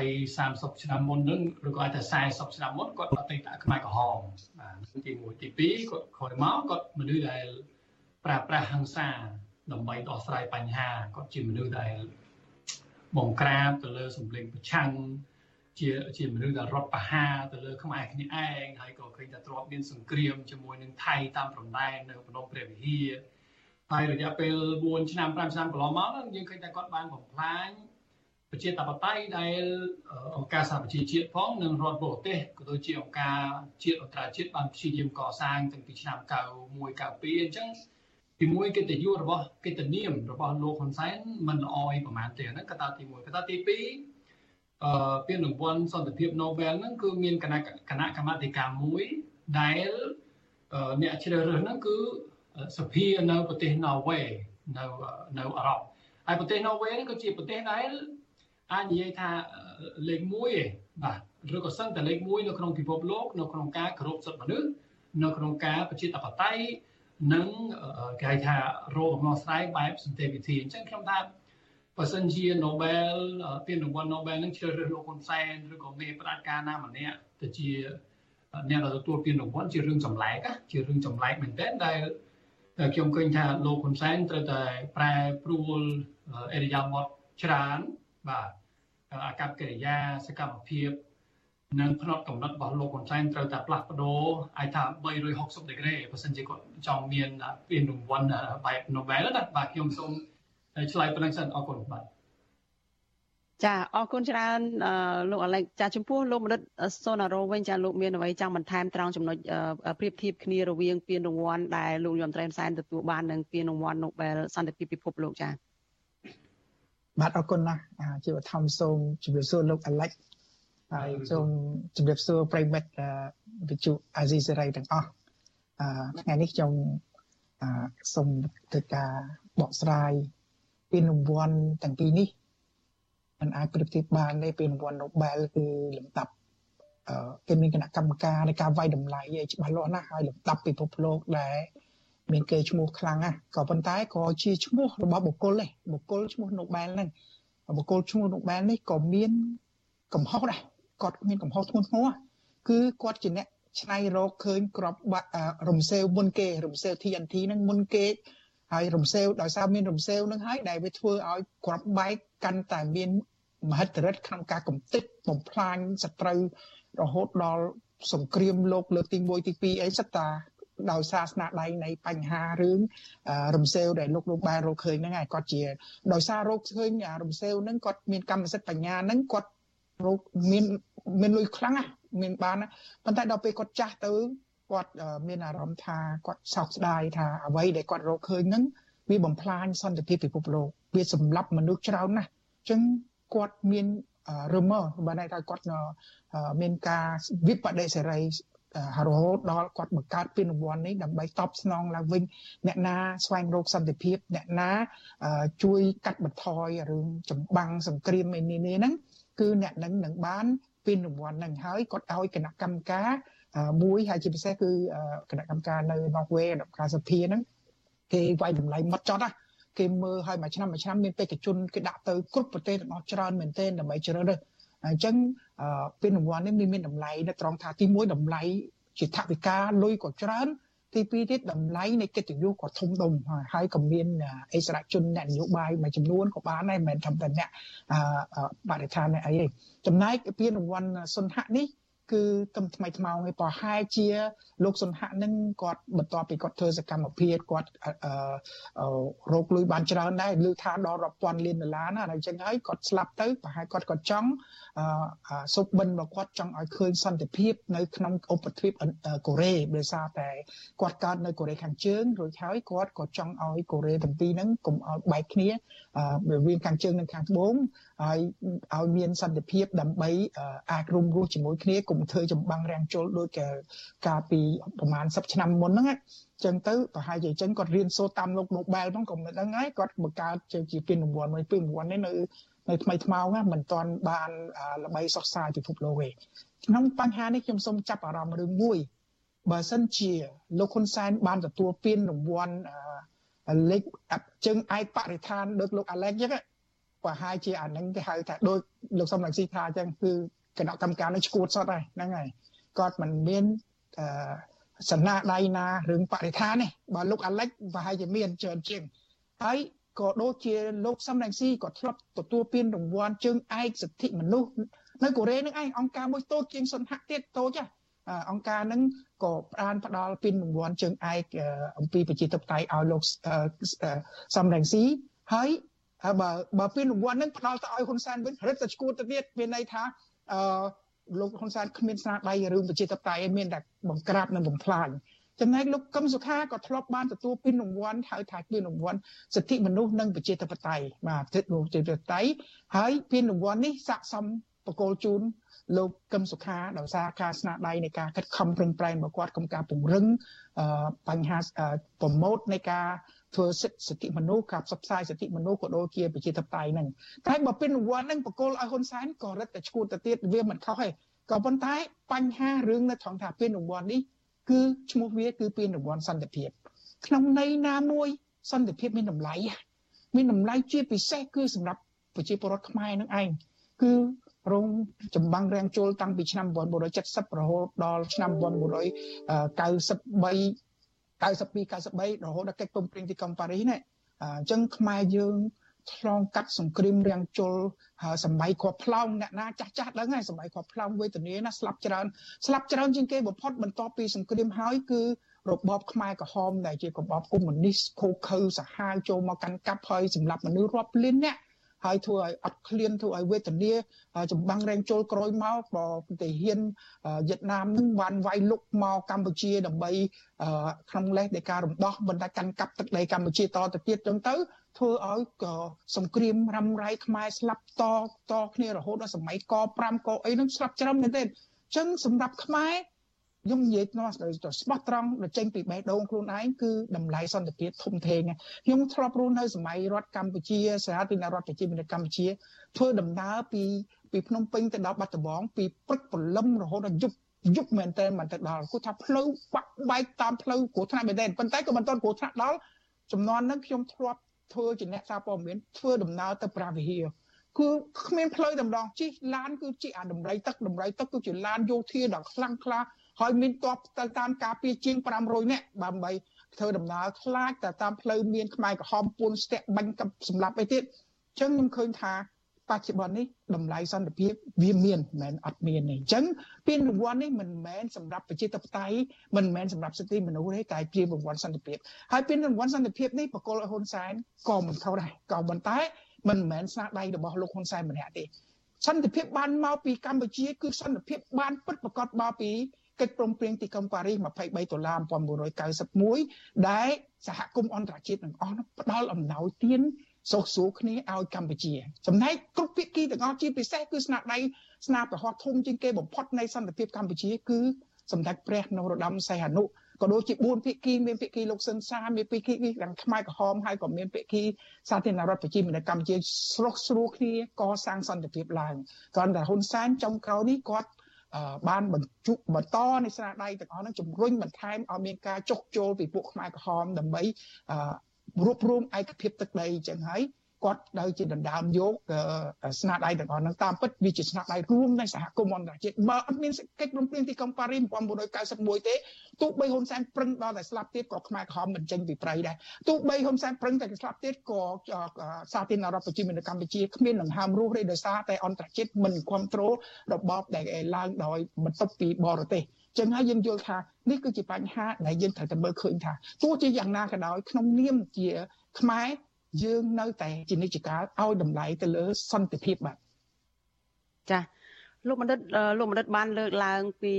20 30ឆ្នាំមុនហ្នឹងឬក៏អាចថា40ឆ្នាំមុនគាត់អតីតខ្មែរក្រហមបាទទី1ទី2គាត់ក្រោយមកគាត់មនុស្សដែលប្រើប្រាស់ហិង្សាដើម្បីដោះស្រាយបញ្ហាគាត់ជាមនុស្សដែល បង្ក្រាបទៅលើសម្លេងប្រឆាំងជាជាមនុស្សដែលរត់ប្រហារទៅលើខ្មែរគ្នាឯងហើយក៏ឃើញថាទ្របមានសង្គ្រាមជាមួយនឹងថៃតាមព្រំដែននៅភ្នំព្រះវិហារហើយរយៈពេល4ឆ្នាំ5ឆ្នាំកន្លងមកយើងឃើញថាគាត់បានបំផ្លាញប្រជាធិបតេយ្យដែលអង្គការសហប្រជាជាតិផងនិងរដ្ឋបរទេសក៏ដូចជាអង្គការជាតិអន្តរជាតិបានព្យាយាមកសាងតាំងពីឆ្នាំ91 92អញ្ចឹង ទីមួយកិត្តិយសរបស់កិត្តិនាមរបស់លោកហ៊ុនសែនមិនល្អអីប្រហែលទេហ្នឹងកត្តាទី1កត្តាទី2អឺពានរង្វាន់សន្តិភាព Nobel ហ្នឹងគឺមានគណៈគណៈកម្មាធិការមួយដែលអ្នកជ្រើសរើសហ្នឹងគឺសភានៅប្រទេស Norway នៅនៅអឺរ៉ុបហើយប្រទេស Norway ហ្នឹងគឺជាប្រទេសដែលអាចនិយាយថាលេខ1ឯងបាទឬក៏សឹងតែលេខ1នៅក្នុងពិភពលោកនៅក្នុងការគោរពសិទ្ធិមនុស្សនៅក្នុងការប្រជាធិបតេយ្យ និងគេហៅថារោគដំណោះស្រាយបែបសន្តិវិធីអញ្ចឹងខ្ញុំថាបើសិនជា Nobel ពានរង្វាន់ Nobel នឹងជ្រើសរើសលោកហ៊ុនសែនឬក៏មេផ្ដាច់ការណាម្នាក់ទៅជាអ្នកដែលទទួលពានរង្វាន់ជារឿងចម្លែកជារឿងចម្លែកមែនទែនដែលខ្ញុំឃើញថាលោកហ៊ុនសែនត្រូវតែប្រែប្រួលអេរិយាបថច្រើនបាទអាកប្បកិរិយាសកម្មភាព និងផ្នត់កំណត់របស់លោកហ៊ុនសែនត្រូវតែផ្លាស់ប្ដូរអាចថា360ដឺក្រេបើសិនជាគាត់ចង់មានពានរង្វាន់បែប Nobel ណាបាទខ្ញុំសូមឆ្លើយប៉ុណ្្នឹងសិនអរគុណបាទចាអរគុណច្រើនលោកអាឡិចចាចំពោះលោកមនិតសូណារ៉ូវិញចាលោកមានអ្វីចង់បន្ថែមត្រង់ចំណុចប្រៀបធៀបគ្នារវាងពានរង្វាន់ដែលលោកយមត្រែនសែនទទួលបាននិងពានរង្វាន់ Nobel សន្តិភាពពិភពលោកចាបាទអរគុណណាស់ជាបឋមសូមជម្រាបសួរលោកអាឡិច ហើយសូមជម្រាបសួរប្រិមិត្តវិទ្យុអាស៊ីសេរីទាំងអស់ថ្ងៃនេះខ្ញុំសូមធ្វើការបកស្រាយពានរង្វាន់ទាំងពីរនេះมันអាចប្រៀបធៀបបានទេពានរង្វាន់ Nobel គឺលំដាប់គេមានគណៈកម្មការនៃការវាយតម្លៃឲ្យច្បាស់លាស់ណាស់ហើយលំដាប់ពិភពលោកដែលមានគេឈ្មោះខ្លាំងណាស់ក៏ប៉ុន្តែក៏ជាឈ្មោះរបស់បុគ្គលដែរបុគ្គលឈ្មោះ Nobel ហ្នឹងបុគ្គលឈ្មោះ Nobel នេះក៏មានកំហុសដែរ គាត់មានកំហុសធ្ងន់ធ្ងរគឺគាត់ជាអ្នកឆ្នៃរកឃើញក្របរំសេវមុនគេ រំសេវ TNT ហ្នឹងមុនគេហើយរំសេវដោយសារមានរំសេវនឹងហើយដែលវាធ្វើឲ្យក្របបែកកាន់តែមានមហិទ្ធិឫទ្ធិក្នុងការកំទេចបំផ្លាញសត្រូវរហូតដល់សង្គ្រាមលោកលើកទី1ទី2អីសិតតាដោយសារស្នាដៃនៃបញ្ហារឿងរំសេវដែលលោកលោកបានរកឃើញហ្នឹងហើយគាត់ជាដោយសាររកឃើញរំសេវហ្នឹងគាត់មានកម្មសិទ្ធិបញ្ញាហ្នឹងគាត់រកមាន មានលុយខ្លាំងណាស់មានបានប៉ុន្តែដល់ពេលគាត់ចាស់ទៅគាត់មានអារម្មណ៍ថាគាត់សោកស្ដាយថាអ្វីដែលគាត់រកឃើញហ្នឹងវាបំផ្លាញសន្តិភាពពិភពលោកវាសម្លាប់មនុស្សច្រើនណាស់អញ្ចឹងគាត់មានរមើបើន័យថាគាត់មានការវិបដិសេរីរហូតដល់គាត់បង្កើតពានរង្វាន់នេះដើម្បីតបស្នងឡើងវិញអ្នកណាស្វែងរកសន្តិភាពអ្នកណាជួយកាត់បន្ថយរឿងចម្បាំងសង្គ្រាមឯនេះហ្នឹងគឺអ្នកនឹងនឹងបាន ពានរង្វាន់ហ្នឹងហើយគាត់ឲ្យគណៈកម្មការមួយហើយជាពិសេសគឺគណៈកម្មការនៅ Norway ដល់ការសភាហ្នឹងគេវាយតម្លៃម៉ត់ចត់ណាគេមើលឲ្យមួយឆ្នាំមួយឆ្នាំមានបេក្ខជនគេដាក់ទៅគ្រប់ប្រទេសទាំងអស់ច្រើនមែនទែនដើម្បីជ្រើសរើសអញ្ចឹងពានរង្វាន់នេះមានតម្លៃនៅត្រង់ថាទី1តម្លៃជាថវិកាលុយក៏ច្រើន ទី2ទៀតតម្លៃនៃកិត្តិយសក៏ធំដុំហើយក៏មានអិសរាជជនអ្នកនយោបាយមួយចំនួនក៏បានដែរមិនមែនត្រឹមតែអ្នកបរិស្ថានអ្នកអីទេចំណែកពានរង្វាន់សុនហៈនេះ គឺទំថ្មីថ្មោងឯប្រហែលជាលោកសុនហៈនឹងគាត់បន្ទាប់ពីគាត់ធ្វើសកម្មភាពគាត់រកលុយបានច្រើនដែរឮថាដល់រាប់ពាន់លានដុល្លារណាហើយអញ្ចឹងហើយគាត់ស្លាប់ទៅប្រហែលគាត់ក៏ចង់សុបបិនរបស់គាត់ចង់ឲ្យឃើញសន្តិភាពនៅក្នុងឧបទ្វីបកូរ៉េដោយសារតែគាត់កើតនៅកូរ៉េខាងជើងរួចហើយគាត់ក៏ចង់ឲ្យកូរ៉េទាំងពីរហ្នឹងកុំឲ្យបែកគ្នារវាងខាងជើងនិងខាងត្បូងហើយឲ្យមានសន្តិភាពដើម្បីអាចរួមរស់ជាមួយគ្នាកុំធ្វើចម្បាំងរាំងជលដូចកាលពីប្រហែល10ឆ្នាំមុនហ្នឹងចឹងទៅប្រហែលជាអញ្ចឹងគាត់រៀនសូត្រតាមលោក Nobel ហ្នឹងក៏មិនដឹងហើយគាត់បង្កើតជាពានរង្វាន់មួយពានរង្វាន់នេះនៅនៅថ្មីថ្មោងមិនទាន់បានល្បីសុខសាយពិភពលោកទេក្នុងបញ្ហានេះខ្ញុំសូមចាប់អារម្មណ៍រឿងមួយបើសិនជាលោកហ៊ុនសែនបានទទួលពានរង្វាន់លេខជើងឯកបរិស្ថានដូចលោកអាឡែកចឹង ប្រហែលជាអានឹងគេហៅថាដូចលោកសំរងស៊ីថាអញ្ចឹងគឺគណៈកម្មការនឹងឈួតសតហើយហ្នឹងហើយគាត់មិនមានអឺសណាដៃណារឿងបរិស្ថាននេះបើលោកអាឡិចប្រហែលជាមានច្រើនជាងហើយក៏ដូចជាលោកសំរងស៊ីក៏ធ្លាប់ទទួលពានរង្វាន់ជើងឯកសិទ្ធិមនុស្សនៅកូរ៉េនឹងឯងអង្គការមួយតូចជាងសុនហៈទៀតតូចអង្គការនឹងក៏ផ្ដានផ្ដាល់ពានរង្វាន់ជើងឯកអំពីប្រជាធិបតេយ្យឲ្យលោកសំរងស៊ីហើយ បើបើពានរង្វាន់នឹងផ្ដាល់ទៅឲ្យហ៊ុនសែនវិញរឹតតែឈួតទៅទៀតមានន័យថាអឺលោកហ៊ុនសែនគ្មានស្នាដៃរឿងប្រជាធិបតេយ្យមានតែបង្ក្រាបនិងបំផ្លាញចំណែកលោកកឹមសុខាក៏ធ្លាប់បានទទួលពានរង្វាន់ហៅថាពានរង្វាន់សិទ្ធិមនុស្សនិងប្រជាធិបតេយ្យបាទសិទ្ធិមនុស្សប្រជាធិបតេយ្យហើយពានរង្វាន់នេះស័ក្តិសមបកគលជូនលោកកឹមសុខាដោយសារការស្នាដៃនៃការខិតខំប្រឹងប្រែងរបស់គាត់ក្នុងការពង្រឹងបញ្ហាប្រម៉ូតនៃការ ធ្វើសិទ្ធិសិទ្ធិមនុស្សការផ្សព្វផ្សាយសិទ្ធិមនុស្សក៏ដូចជាប្រជាធិបតេយ្យហ្នឹងតែបើពីនវត្តហ្នឹងបកគលឲ្យហ៊ុនសែនក៏រឹតតែឈួតទៅទៀតវាមិនខុសទេក៏ប៉ុន្តែបញ្ហារឿងនៅត្រង់ថាពីនវត្តនេះគឺឈ្មោះវាគឺពីនវត្តសន្តិភាព ក្នុងន័យណាមួយសន្តិភាពមានតម្លៃមានតម្លៃជាពិសេសគឺសម្រាប់ប្រជាពលរដ្ឋខ្មែរនឹងឯងគឺរងចម្បាំងរាំងជលតាំងពីឆ្នាំ1970រហូតដល់ឆ្នាំ1993 92 93រហូតដល់កិច្ចព្រមព្រៀងទីក្រុងប៉ារីសនេះអញ្ចឹងខ្មែរយើងឆ្លងកាត់សង្គ្រាមរាំងជលសម័យគាត់ផ្លោងអ្នកណាចាស់ចាស់ដឹងហើយសម័យគាត់ផ្លោងវេទនាណាស្លាប់ច្រើនស្លាប់ច្រើនជាងគេបំផុតបន្ទាប់ពីសង្គ្រាមហើយគឺរបបខ្មែរក្រហមដែលជារបបកុម្មុយនីសខូខើសាហាវចូលមកកាន់កាប់ហើយសម្រាប់មនុស្សរាប់លានអ្នក ហើយធ្វើឲ្យអត់ឃ្លានធ្វើឲ្យវេទនាចម្បាំងរែងជុលក្រោយមកក៏ប្រទេសហ៊ានវៀតណាមនឹងបានវាយលុកមកកម្ពុជាដើម្បីក្នុងលេសនៃការរំដោះបន្តកាន់កាប់ទឹកដីកម្ពុជាតទៅទៀតចឹងទៅធ្វើឲ្យក៏សង្គ្រាមរ៉ាំរ៉ៃខ្មែរស្លាប់តតគ្នារហូតដល់សម័យក5កអីនឹងស្លាប់ច្រើនមែនទេអញ្ចឹងសម្រាប់ខ្មែរ ខ្ញុំនិយាយនោះទៅស្បោះត្រង់ដល់ចេញពីបេះដូងខ្លួនឯងគឺតម្លៃសន្តិភាពធំធេងខ្ញុំធ្លាប់រស់នៅសម័យរដ្ឋកម្ពុជាសាធារណរដ្ឋប្រជាមានិតកម្ពុជាធ្វើដំណើរពីពីភ្នំពេញទៅដល់បាត់ដំបងពីព្រឹកព្រលឹមរហូតដល់យប់យប់មែនតើមិនទៅដល់គាត់ថាផ្លូវបាក់បែកតាមផ្លូវគ្រោះថ្នាក់មែនតើប៉ុន្តែក៏មិនទាន់គ្រោះថ្នាក់ដល់ចំនួនហ្នឹងខ្ញុំធ្លាប់ធ្វើជាអ្នកសារព័ត៌មានធ្វើដំណើរទៅប្រាវិហារគឺគ្មានផ្លូវតម្ដងជិះឡានគឺជាអាដំរីទឹកដំរីទឹកគឺជាឡានយោធាដ៏ខ្លាំងក្លា ហើយមានតបទៅតាមការពារជាង500នាក់ដើម្បីធ្វើដំណើរខ្លាចតែតាមផ្លូវមានខ្មែរក្រហមពួនស្ទាក់បាញ់กับសម្លាប់អីទៀតអញ្ចឹងខ្ញុំឃើញថាបច្ចុប្បន្ននេះតម្លៃសន្តិភាពវាមានមិនមែនអត់មានទេអញ្ចឹងពានរង្វាន់នេះមិនមែនសម្រាប់ប្រជាធិបតេយ្យមិនមែនសម្រាប់សិទ្ធិមនុស្សទេតែជារង្វាន់សន្តិភាពហើយពានរង្វាន់សន្តិភាពនេះបកគលហ៊ុនសែនក៏មិនខុសដែរក៏ប៉ុន្តែមិនមែនស្នាដៃរបស់លោកហ៊ុនសែនម្នាក់ទេសន្តិភាពបានមកពីកម្ពុជាគឺសន្តិភាពបានពិតប្រកបមកពី កិច្ចព្រមព្រៀងទីក្រុងប៉ារីស23ដុល្លារ1991ដែលសហគមន៍អន្តរជាតិទាំងអស់នោះផ្ដល់អំណោយទានសុខស្រួលគ្នាឲ្យកម្ពុជាចំណែកគ្រប់ភាគីទាំងអស់ជាពិសេសគឺស្នាដៃស្នាប្រហោះធំជាងគេបំផុតនៃសន្តិភាពកម្ពុជាគឺសម្ដេចព្រះនរោត្តមសីហនុក៏ដូចជា4ភាគីមានភាគីលោកស៊ិនសាមានភាគីទាំងខ្មែរក្រហមហើយក៏មានភាគីសាធារណរដ្ឋប្រជាមានិតកម្ពុជាស្រុះស្រួលគ្នាកសាងសន្តិភាពឡើងគ្រាន់តែហ៊ុនសែនចុងក្រោយនេះគាត់ បានបញ្ជុបន្តនៃស្នាដៃទាំងអស់ហ្នឹងជំរុញបន្ថែមឲ្យមានការចុះចូលពីពួកខ្មែរក្រហមដើម្បីរួបរวมឯកភាពទឹកដីអញ្ចឹងហើយ គាត់ដោយជាដណ្ដើមយកស្នាដៃទាំងអស់ហ្នឹងតាមពិតវាជាស្នាដៃរួមនៃសហគមន៍អន្តរជាតិបើអត់មានកិច្ចព្រមព្រៀងទីក្រុងប៉ារីស1991ទេទោះបីហ៊ុនសែនប្រឹងដល់តែស្លាប់ទៀតក៏ខ្មែរក្រហមមិនចេញពីព្រៃដែរទោះបីហ៊ុនសែនប្រឹងតែស្លាប់ទៀតក៏សាធារណរដ្ឋប្រជាមានិតកម្ពុជាគ្មានដង្ហើមរស់ទេដោយសារតែអន្តរជាតិមិនគ្រប់គ្រងរបបដែលឡើងដោយបន្ទប់ពីបរទេសចឹងហើយយើងយល់ថានេះគឺជាបញ្ហាដែលយើងត្រូវតែមើលឃើញថាទោះជាយ៉ាងណាក៏ដោយក្នុងនាមជាខ្មែរ យើងនៅតែជានិច្ចកាលឲ្យតម្លៃទៅលើសន្តិភាពបាទចា៎លោកបណ្ឌិតលោកបណ្ឌិតបានលើកឡើងពី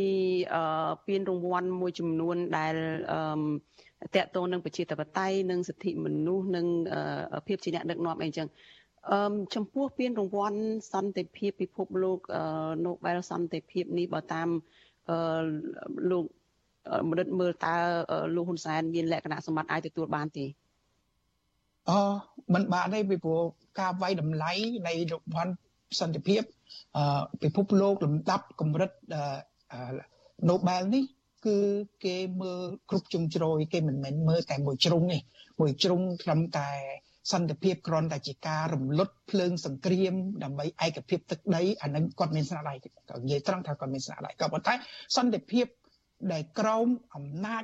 ពានរង្វាន់មួយចំនួនដែលតកតងនឹងប្រជាធិបតេយ្យនិងសិទ្ធិមនុស្សនិងភាពជាអ្នកដឹកនាំអីចឹងអឺចំពោះពានរង្វាន់សន្តិភាពពិភពលោក Nobel សន្តិភាពនេះបើតាមអឺលោកមនិតមើលតើលោកហ៊ុនសែនមានលក្ខណៈសម្បត្តិអាចទទួលបានទេ អឺมันបានទេពីព្រោះការវាយតម្លៃនៃរង្វាន់សន្តិភាពអឺពិភពលោក លំដាប់កម្រិតអឺ Nobel នេះគឺគេមើលគ្រប់ជ្រុងជ្រោយគេមិនមែនមើលតែមួយជ្រុងទេមួយជ្រុងត្រឹមតែសន្តិភាពគ្រាន់តែជាការរំលត់ភ្លើងសង្គ្រាមដើម្បីឯកភាពទឹកដីអានឹងគាត់មានស្នាដៃក៏និយាយត្រង់ថាគាត់មានស្នាដៃក៏ប៉ុន្តែសន្តិភាពដែលក្រោមអំណាច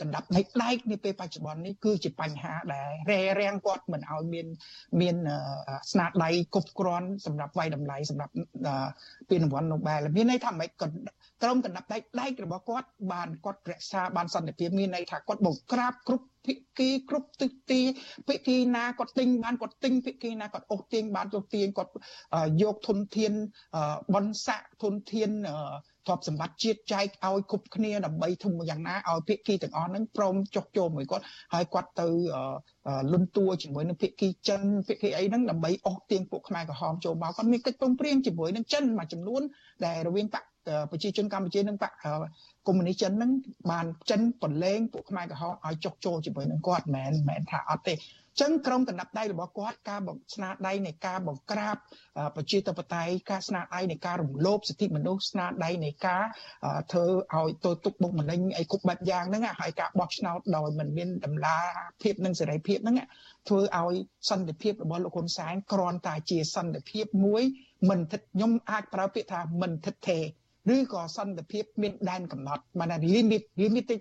កណ្ដាប់នៃដែកនាពេលបច្ចុប្បន្ននេះគឺជាបញ្ហាដែលរែរាំងគាត់មិនឲ្យមានមានស្នាដៃគ្រប់គ្រាន់សម្រាប់វាយតម្លៃសម្រាប់ពានរង្វាន់ Nobel មានន័យថាមិនក្រុមកណ្ដាប់ដែកដែករបស់គាត់បានគាត់រក្សាបានសន្តិភាពមានន័យថាគាត់បង្ក្រាបគ្រប់ ភិក្ខីគ្រប់ទិសទីភិក្ខីណាគាត់ទិញបានគាត់ទិញភិក្ខីណាគាត់អូសទាញបានចូលទាញគាត់យកធនធានបនស័កធនធានទ្រព្យសម្បត្តិជាតិចែកឲ្យគ្រប់គ្នាដើម្បីធំយ៉ាងណាឲ្យភាគីទាំងអស់ហ្នឹងព្រមចុះចូលមួយគាត់ហើយគាត់ទៅលន់តួជាមួយនឹងភាគីចិនភាគីអីហ្នឹងដើម្បីអស់ទៀងពួកខ្មែរក្រហមចូលមកគាត់មានកិច្ចព្រមព្រៀងជាមួយនឹងចិនមួយចំនួនដែលរវាងបក ប្រជាជនកម្ពុជានិងបកកុម្មុយនីសចិនហ្នឹងបានចិនបន្លែងពួកខ្មែរក្រហមឲ្យចុះចូលជាមួយនឹងគាត់មិនមែនថាអត់ទេ ចឹងក្រុមកណ្ដាប់ដៃរបស់គាត់ការបង្ស្នាដៃនៃការបង្ក្រាបប្រជាធិបតេយ្យការស្នាដៃនៃការរំលោភសិទ្ធិមនុស្សស្នាដៃនៃការធ្វើឲ្យទោសទុកបុកម្នេញអីគ្រប់បែបយ៉ាងហ្នឹងហើយការបោះឆ្នោតដោយមិនមានតម្លាភាពនិងសេរីភាពហ្នឹងធ្វើឲ្យសន្តិភាពរបស់លោកហ៊ុនសែនគ្រាន់តែជាសន្តិភាពមួយមិនថិតខ្ញុំអាចប្រើពាក្យថាមិនថិតថេរឬក៏សន្តិភាពមានដែនកំណត់បាន limit limited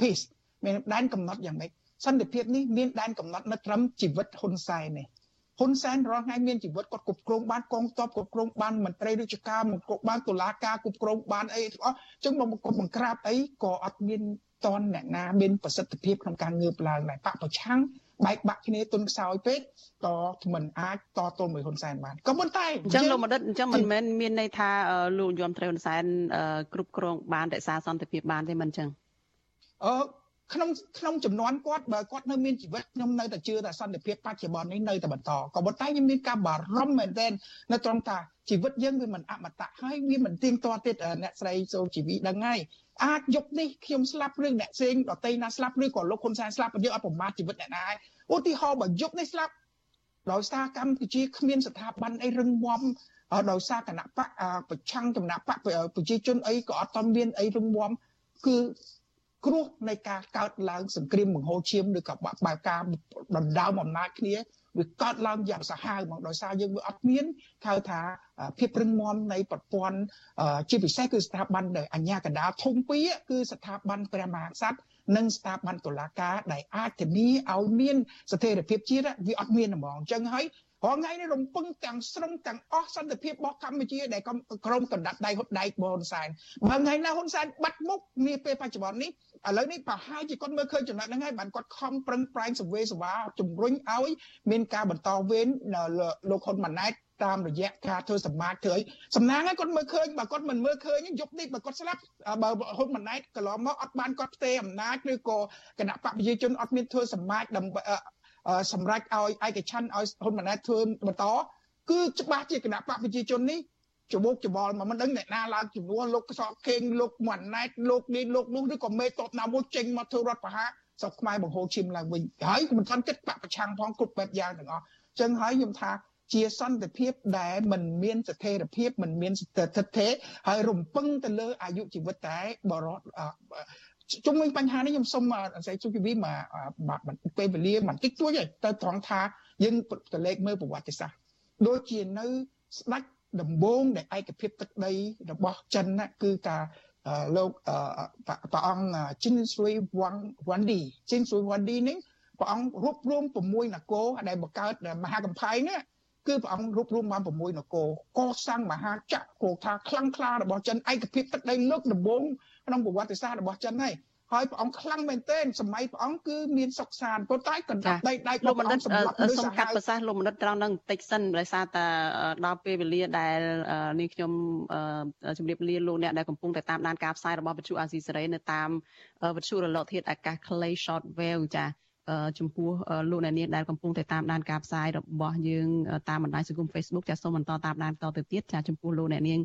peace មានដែនកំណត់យ៉ាងម៉េច សន្តិភាពនេះមានដែនកំណត់នៅត្រឹមជីវិតហ៊ុនសែននេះហ៊ុនសែនរាល់ថ្ងៃមានជីវិតគាត់គ្រប់គ្រងបានកងទ័ពគ្រប់គ្រងបានមន្ត្រីរាជការមកគ្រប់បានតុលាការគ្រប់គ្រងបានអីទាំងអស់អញ្ចឹងមកគាត់បង្ក្រាបអីក៏អត់មានតនអ្នកណាមានប្រសិទ្ធភាពក្នុងការងើបឡើងដែរបកប្រឆាំងបែកបាក់គ្នាទុនខ្សោយពេកតមិនអាចតទល់មួយហ៊ុនសែនបានក៏ប៉ុន្តែអញ្ចឹងលោកមនិតអញ្ចឹងមិនមែនមានន័យថាលោកយមត្រីហ៊ុនសែនគ្រប់គ្រងបានរក្សាសន្តិភាពបានទេមិនអញ្ចឹងអឺ ក្នុងក្នុងចំនួនគាត់បើគាត់នៅមានជីវិតខ្ញុំនៅតែជឿថាសន្តិភាពបច្ចុប្បន្ននេះនៅតែបន្តក៏ប៉ុន្តែខ្ញុំមានការបារម្ភមែនទែននៅត្រង់ថាជីវិតយើងវាមិនអមតៈហើយវាមិនទៀងទាត់ទៀតអ្នកស្រីសូជីវីដឹងហើយអាចយកនេះខ្ញុំស្លាប់រឿងអ្នកផ្សេងដតីណាស្លាប់ឬក៏លោកហ៊ុនសែនស្លាប់យើងអត់ប្រមាថជីវិតអ្នកណាហើយឧទាហរណ៍បើយកនេះស្លាប់ដោយសារកម្ពុជាគ្មានស្ថាប័នអីរឹងមាំដោយសារគណៈបកប្រឆាំងចំណាក់បកប្រជាជនអីក៏អត់តមានអីរឹងមាំគឺ គ្រោះនៃការកើតឡើងសង្គ្រាមបង្ហូរឈាមឬក៏បែបការដណ្ដើមអំណាចគ្នាវាកើតឡើងយ៉ាងសាហាវហ្មងដោយសារយើងវាអត់មានហៅថាភាពរឹងមាំនៃប្រព័ន្ធជាពិសេសគឺស្ថាប័នដែលអញ្ញាកណ្ដាលធំពីរគឺស្ថាប័នព្រះមហាក្សត្រនិងស្ថាប័នតុលាការដែលអាចធានាឲ្យមានស្ថិរភាពជាតិវាអត់មានហ្មងអញ្ចឹងហើយ រងថ្ងៃនេះរំពឹងទាំងស្រុងទាំងអស់សន្តិភាពរបស់កម្ពុជាដែលក្រុមកណ្ដាប់ដៃហ៊ុនដៃបហ៊ុនសែនបើថ្ងៃណាហ៊ុនសែនបាត់មុខនាពេលបច្ចុប្បន្ននេះឥឡូវនេះប្រហែលជាគាត់មើលឃើញចំណុចហ្នឹងហើយបានគាត់ខំប្រឹងប្រែងសវេសវាជំរុញឲ្យមានការបន្តវេនលោកហ៊ុនម៉ាណែតតាមរយៈការធ្វើសមាជធ្វើសំណាងហើយគាត់មើលឃើញបើគាត់មិនមើលឃើញយប់នេះបើគាត់ស្លាប់បើហ៊ុនម៉ាណែតកន្លងមកអត់បានគាត់ផ្ទេរអំណាចឬក៏គណៈបកប្រជាជនអត់មានធ្វើសមាជដើម្បី សម្រេចឲ្យឯកច្ឆ័ន្ទឲ្យហ៊ុនម៉ាណែតធ្វើបន្តគឺច្បាស់ជាគណៈបកប្រជាជននេះច្បុកច្បល់មកមិនដឹងអ្នកណាឡើងជំនួសលោកកសខេងលោកម៉ាណែតលោកនេះលោកនោះឬក៏មេតបណាមួយចេញមកធ្វើរដ្ឋប្រហារស្រុកខ្មែរបង្ហូរឈាមឡើងវិញហើយមិនទាន់គិតបកប្រឆាំងផងគ្រប់បែបយ៉ាងទាំងអស់អញ្ចឹងហើយខ្ញុំថាជាសន្តិភាពដែលមិនមានស្ថិរភាពមិនមានស្ថិរភាពហើយរំពឹងទៅលើអាយុជីវិតតែបរត ជុំវិញបញ្ហានេះខ្ញុំសូមអស័យជុំពីមកពេលវេលាបន្តិចតួចទៅត្រង់ថាយើងទៅលេខមើលប្រវត្តិសាស្ត្រដូចជានៅស្ដេចដំបងដែលឯកភាពទឹកដីរបស់ចិនណាគឺថាលោកព្រះអង្គជីនស៊ុយវ៉ាន់វ៉ាន់ឌីជីនស៊ុយវ៉ាន់ឌីនេះព្រះអង្គរួបរวม6នគរដែលបង្កើតមហាកំផែងនេះគឺព្រះអង្គរួបរวมបាន6នគរកសាងមហាចក្រគោថាខ្លាំងក្លារបស់ចិនឯកភាពទឹកដីលើកដំបូង ក្នុងប្រវត្តិសាស្ត្ររបស់ចិនហើយហើយព្រះអង្គខ្លាំងមែនទែនសម័យព្រះអង្គគឺមានសុខសាន្តប៉ុន្តែកណ្ដាប់ដីដែកលោកមនិតសម្រាប់សូមកាត់ប្រសាសន៍លោកមនិតត្រង់នឹងបន្តិចសិនដោយសារតែដល់ពេលវេលាដែលនេះខ្ញុំជម្រាបលាលោកអ្នកដែលកំពុងតែតាមដានការផ្សាយរបស់វិទ្យុអាស៊ីសេរីនៅតាមវិទ្យុរលកធាតុអាកាស Clay Short Wave ចា៎ ចំពោះលោកអ្នកនាងដែលកំពុងតែតាមដានការផ្សាយរបស់យើងតាមបណ្ដាញសង្គម Facebook ចាសសូមបន្តតាមដានតទៅទៀតចាចំពោះលោកអ្នកនាង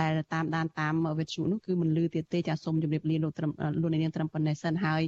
ដែលតាមដានតាមវិទ្យុនោះគឺមិនលឺទៀតទេចាសូមជម្រាបលាលោកលោកអ្នកនាងត្រឹមប៉ុណ្ណេះសិនហើយ